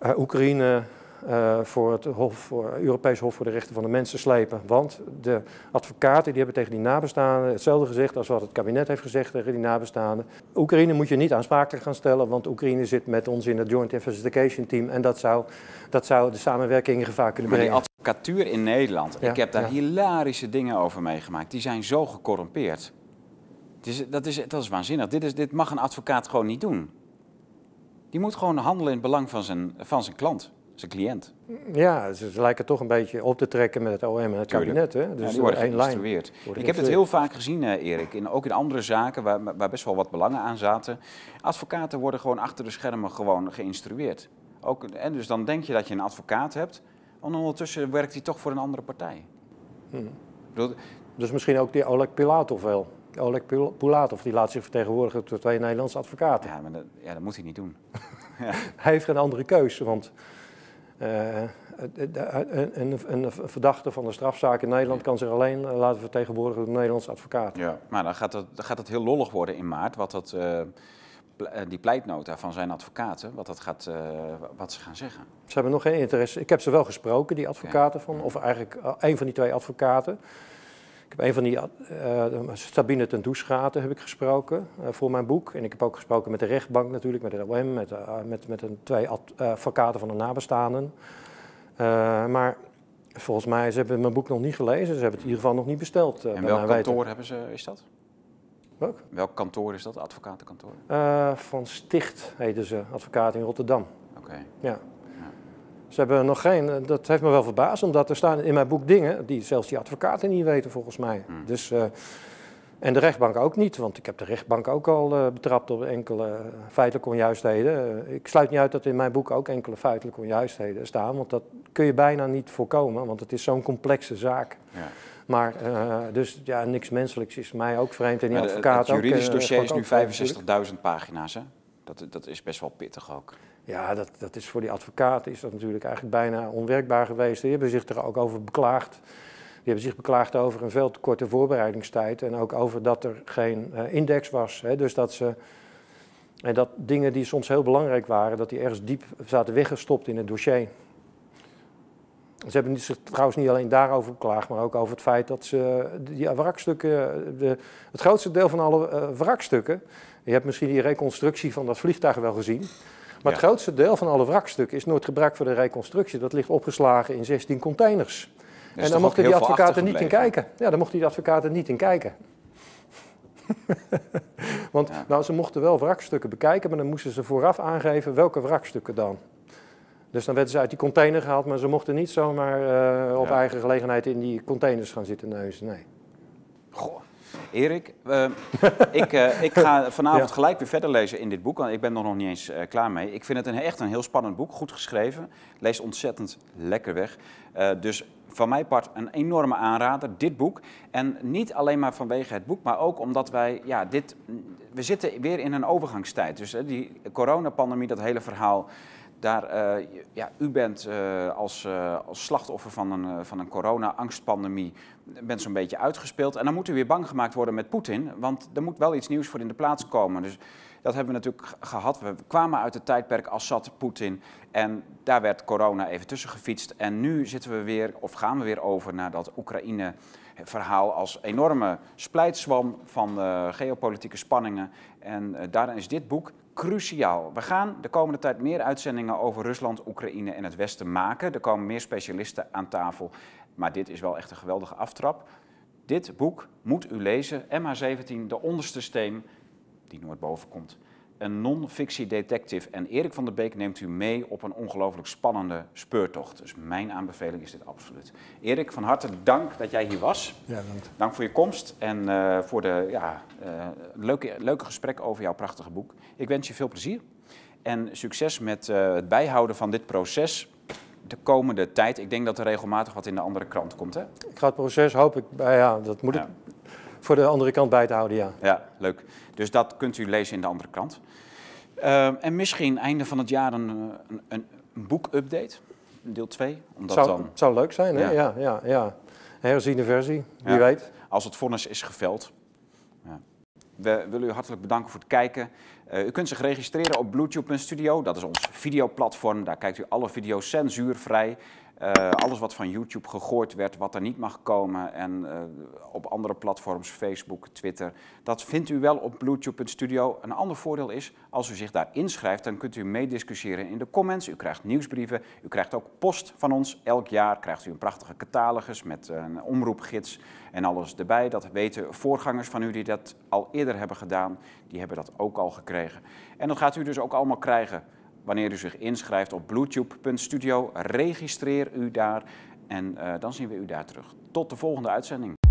uh, Oekraïne uh, voor het Hof, voor, Europees Hof voor de Rechten van de Mensen slepen. Want de advocaten die hebben tegen die nabestaanden hetzelfde gezegd als wat het kabinet heeft gezegd tegen die nabestaanden. Oekraïne moet je niet aansprakelijk gaan stellen, want Oekraïne zit met ons in het Joint Investigation Team en dat zou, dat zou de samenwerking in gevaar kunnen brengen.
Maar die advocatuur in Nederland, ik heb daar hilarische dingen over meegemaakt. Die zijn zo gecorrumpeerd. is, dat, is, dat is waanzinnig. Dit, is, dit mag een advocaat gewoon niet doen. Die moet gewoon handelen in het belang van zijn, van zijn klant zijn cliënt.
Ja, ze lijken toch een beetje op te trekken met het OM en het kabinet. Hè?
Dus ja, één lijn. Ik heb het heel vaak gezien, uh, Erik, in, ook in andere zaken waar, waar, best wel wat belangen aan zaten. Advocaten worden gewoon achter de schermen gewoon geïnstrueerd. Ook, en dus dan denk je dat je een advocaat hebt, en ondertussen werkt hij toch voor een andere partij.
Hmm. dus misschien ook die Oleg Pilatov wel. Oleg Pilatov die laat zich vertegenwoordigen door twee Nederlandse advocaten.
Ja, maar dat, ja, dat moet hij niet doen.
ja. Hij heeft geen andere keus, want een, een, verdachte van een strafzaak in Nederland kan zich alleen eh, laten vertegenwoordigen door een Nederlandse advocaat.
Ja, maar dan gaat het, dan gaat het heel lollig worden in maart, wat dat, die pleitnota van zijn advocaten, wat, dat gaat, wat ze gaan zeggen.
Ze hebben nog geen interesse. Ik heb ze wel gesproken, die advocaten, van, of eigenlijk een van die twee advocaten. Heb een van die, uh, Sabine ten Doesgaten heb ik gesproken uh, voor mijn boek. En ik heb ook gesproken met de rechtbank natuurlijk, met de OM, met, uh, met, met een, twee advocaten van de nabestaanden. maar volgens mij, ze hebben mijn boek nog niet gelezen. Ze hebben het in ieder geval nog niet besteld.
en welk kantoor hebben ze, is dat? Welk? Welk kantoor is dat, advocatenkantoor?
van Sticht heten ze, advocaat in Rotterdam.
Oké.
Ja. Ze hebben nog geen, eh, dat heeft me wel verbaasd, omdat er staan in mijn boek dingen die zelfs die advocaten niet weten volgens mij. Hmm. Dus, uh, en de rechtbank ook niet, want ik heb de rechtbank ook al uh, betrapt op enkele feitelijke onjuistheden. Ik sluit niet uit dat in mijn boek ook enkele feitelijke onjuistheden staan, want dat kun je bijna niet voorkomen, want het is zo'n complexe zaak. Ja. Maar dus ja, niks menselijks is mij ook vreemd en die advocaat ook.
Het juridisch dossier is nu 65.000 pagina's, hè? Dat, dat is best wel pittig ook.
Ja, dat, dat is voor die advocaten is dat natuurlijk eigenlijk bijna onwerkbaar geweest. Die hebben zich er ook over beklaagd. Die hebben zich beklaagd over een veel te korte voorbereidingstijd. En ook over dat er geen uh, index was. Hè. Dus dat ze. En dat dingen die soms heel belangrijk waren, dat die ergens diep zaten weggestopt in het dossier. Ze hebben zich trouwens niet alleen daarover beklaagd, maar ook over het feit dat ze die wrakstukken, de, het grootste deel van alle uh, wrakstukken, je hebt misschien die reconstructie van dat vliegtuig wel gezien, maar het grootste deel van alle wrakstukken is nooit gebruikt voor de reconstructie. Dat ligt opgeslagen in 16 containers. en dan mochten die advocaten niet in kijken. Ja, dan mochten die advocaten niet in kijken. Want nou, ze mochten wel wrakstukken bekijken, maar dan moesten ze vooraf aangeven welke wrakstukken dan. Dus dan werden ze uit die container gehaald, maar ze mochten niet zomaar uh, op eigen gelegenheid in die containers gaan zitten neuzen. Nee.
Goh. Erik, uh, ik, uh, ik ga vanavond gelijk weer verder lezen in dit boek, want ik ben er nog niet eens uh, klaar mee. Ik vind het een, echt een heel spannend boek, goed geschreven, leest ontzettend lekker weg. dus van mijn part een enorme aanrader, dit boek. En niet alleen maar vanwege het boek, maar ook omdat wij, ja, dit, we zitten weer in een overgangstijd. Dus die coronapandemie, dat hele verhaal, daar, uh, ja, u bent uh, als, uh, als slachtoffer van een, van een corona-angstpandemie bent zo'n beetje uitgespeeld. En dan moet u weer bang gemaakt worden met Poetin, want er moet wel iets nieuws voor in de plaats komen. Dus dat hebben we natuurlijk gehad. We kwamen uit het tijdperk Assad, Poetin en daar werd corona even tussen gefietst. En nu zitten we weer, of gaan we weer over naar dat Oekraïne verhaal als enorme splijtswam van geopolitieke spanningen. En daarin is dit boek cruciaal. We gaan de komende tijd meer uitzendingen over Rusland, Oekraïne en het Westen maken. Er komen meer specialisten aan tafel. Maar dit is wel echt een geweldige aftrap. Dit boek moet u lezen. MH17, de onderste steen die nooit boven komt een non-fictie detective. En Erik van der Beek neemt u mee op een ongelooflijk spannende speurtocht. Dus mijn aanbeveling is dit absoluut. Erik, van harte dank dat jij hier was.
Ja, dank.
Dank voor je komst en uh, voor de ja, uh, leuke, leuke gesprek over jouw prachtige boek. Ik wens je veel plezier en succes met uh, het bijhouden van dit proces de komende tijd. Ik denk dat er regelmatig wat in de andere krant komt, hè?
Ik ga het proces, hoop ik, ja, dat moet ja. ik voor de andere kant bij te houden, ja.
Ja, leuk. Dus dat kunt u lezen in de andere kant. Uh, en misschien einde van het jaar een, een, een boek-update, deel 2.
Omdat zou, dan... zou leuk zijn, hè? Ja, ja, ja. ja. Herziene versie, wie ja. weet.
Als het vonnis is geveld. Ja. We willen u hartelijk bedanken voor het kijken. Uh, u kunt zich registreren op bluetooth.studio. Dat is ons videoplatform. Daar kijkt u alle video's censuurvrij. Uh, alles wat van YouTube gegooid werd, wat er niet mag komen. En uh, op andere platforms, Facebook, Twitter. Dat vindt u wel op bluetooth.studio. Een ander voordeel is, als u zich daar inschrijft, dan kunt u meediscussiëren in de comments. U krijgt nieuwsbrieven. U krijgt ook post van ons. Elk jaar krijgt u een prachtige catalogus met een omroepgids en alles erbij. Dat weten voorgangers van u die dat al eerder hebben gedaan. Die hebben dat ook al gekregen. En dat gaat u dus ook allemaal krijgen wanneer u zich inschrijft op bluetooth.studio. Registreer u daar en uh, dan zien we u daar terug. Tot de volgende uitzending.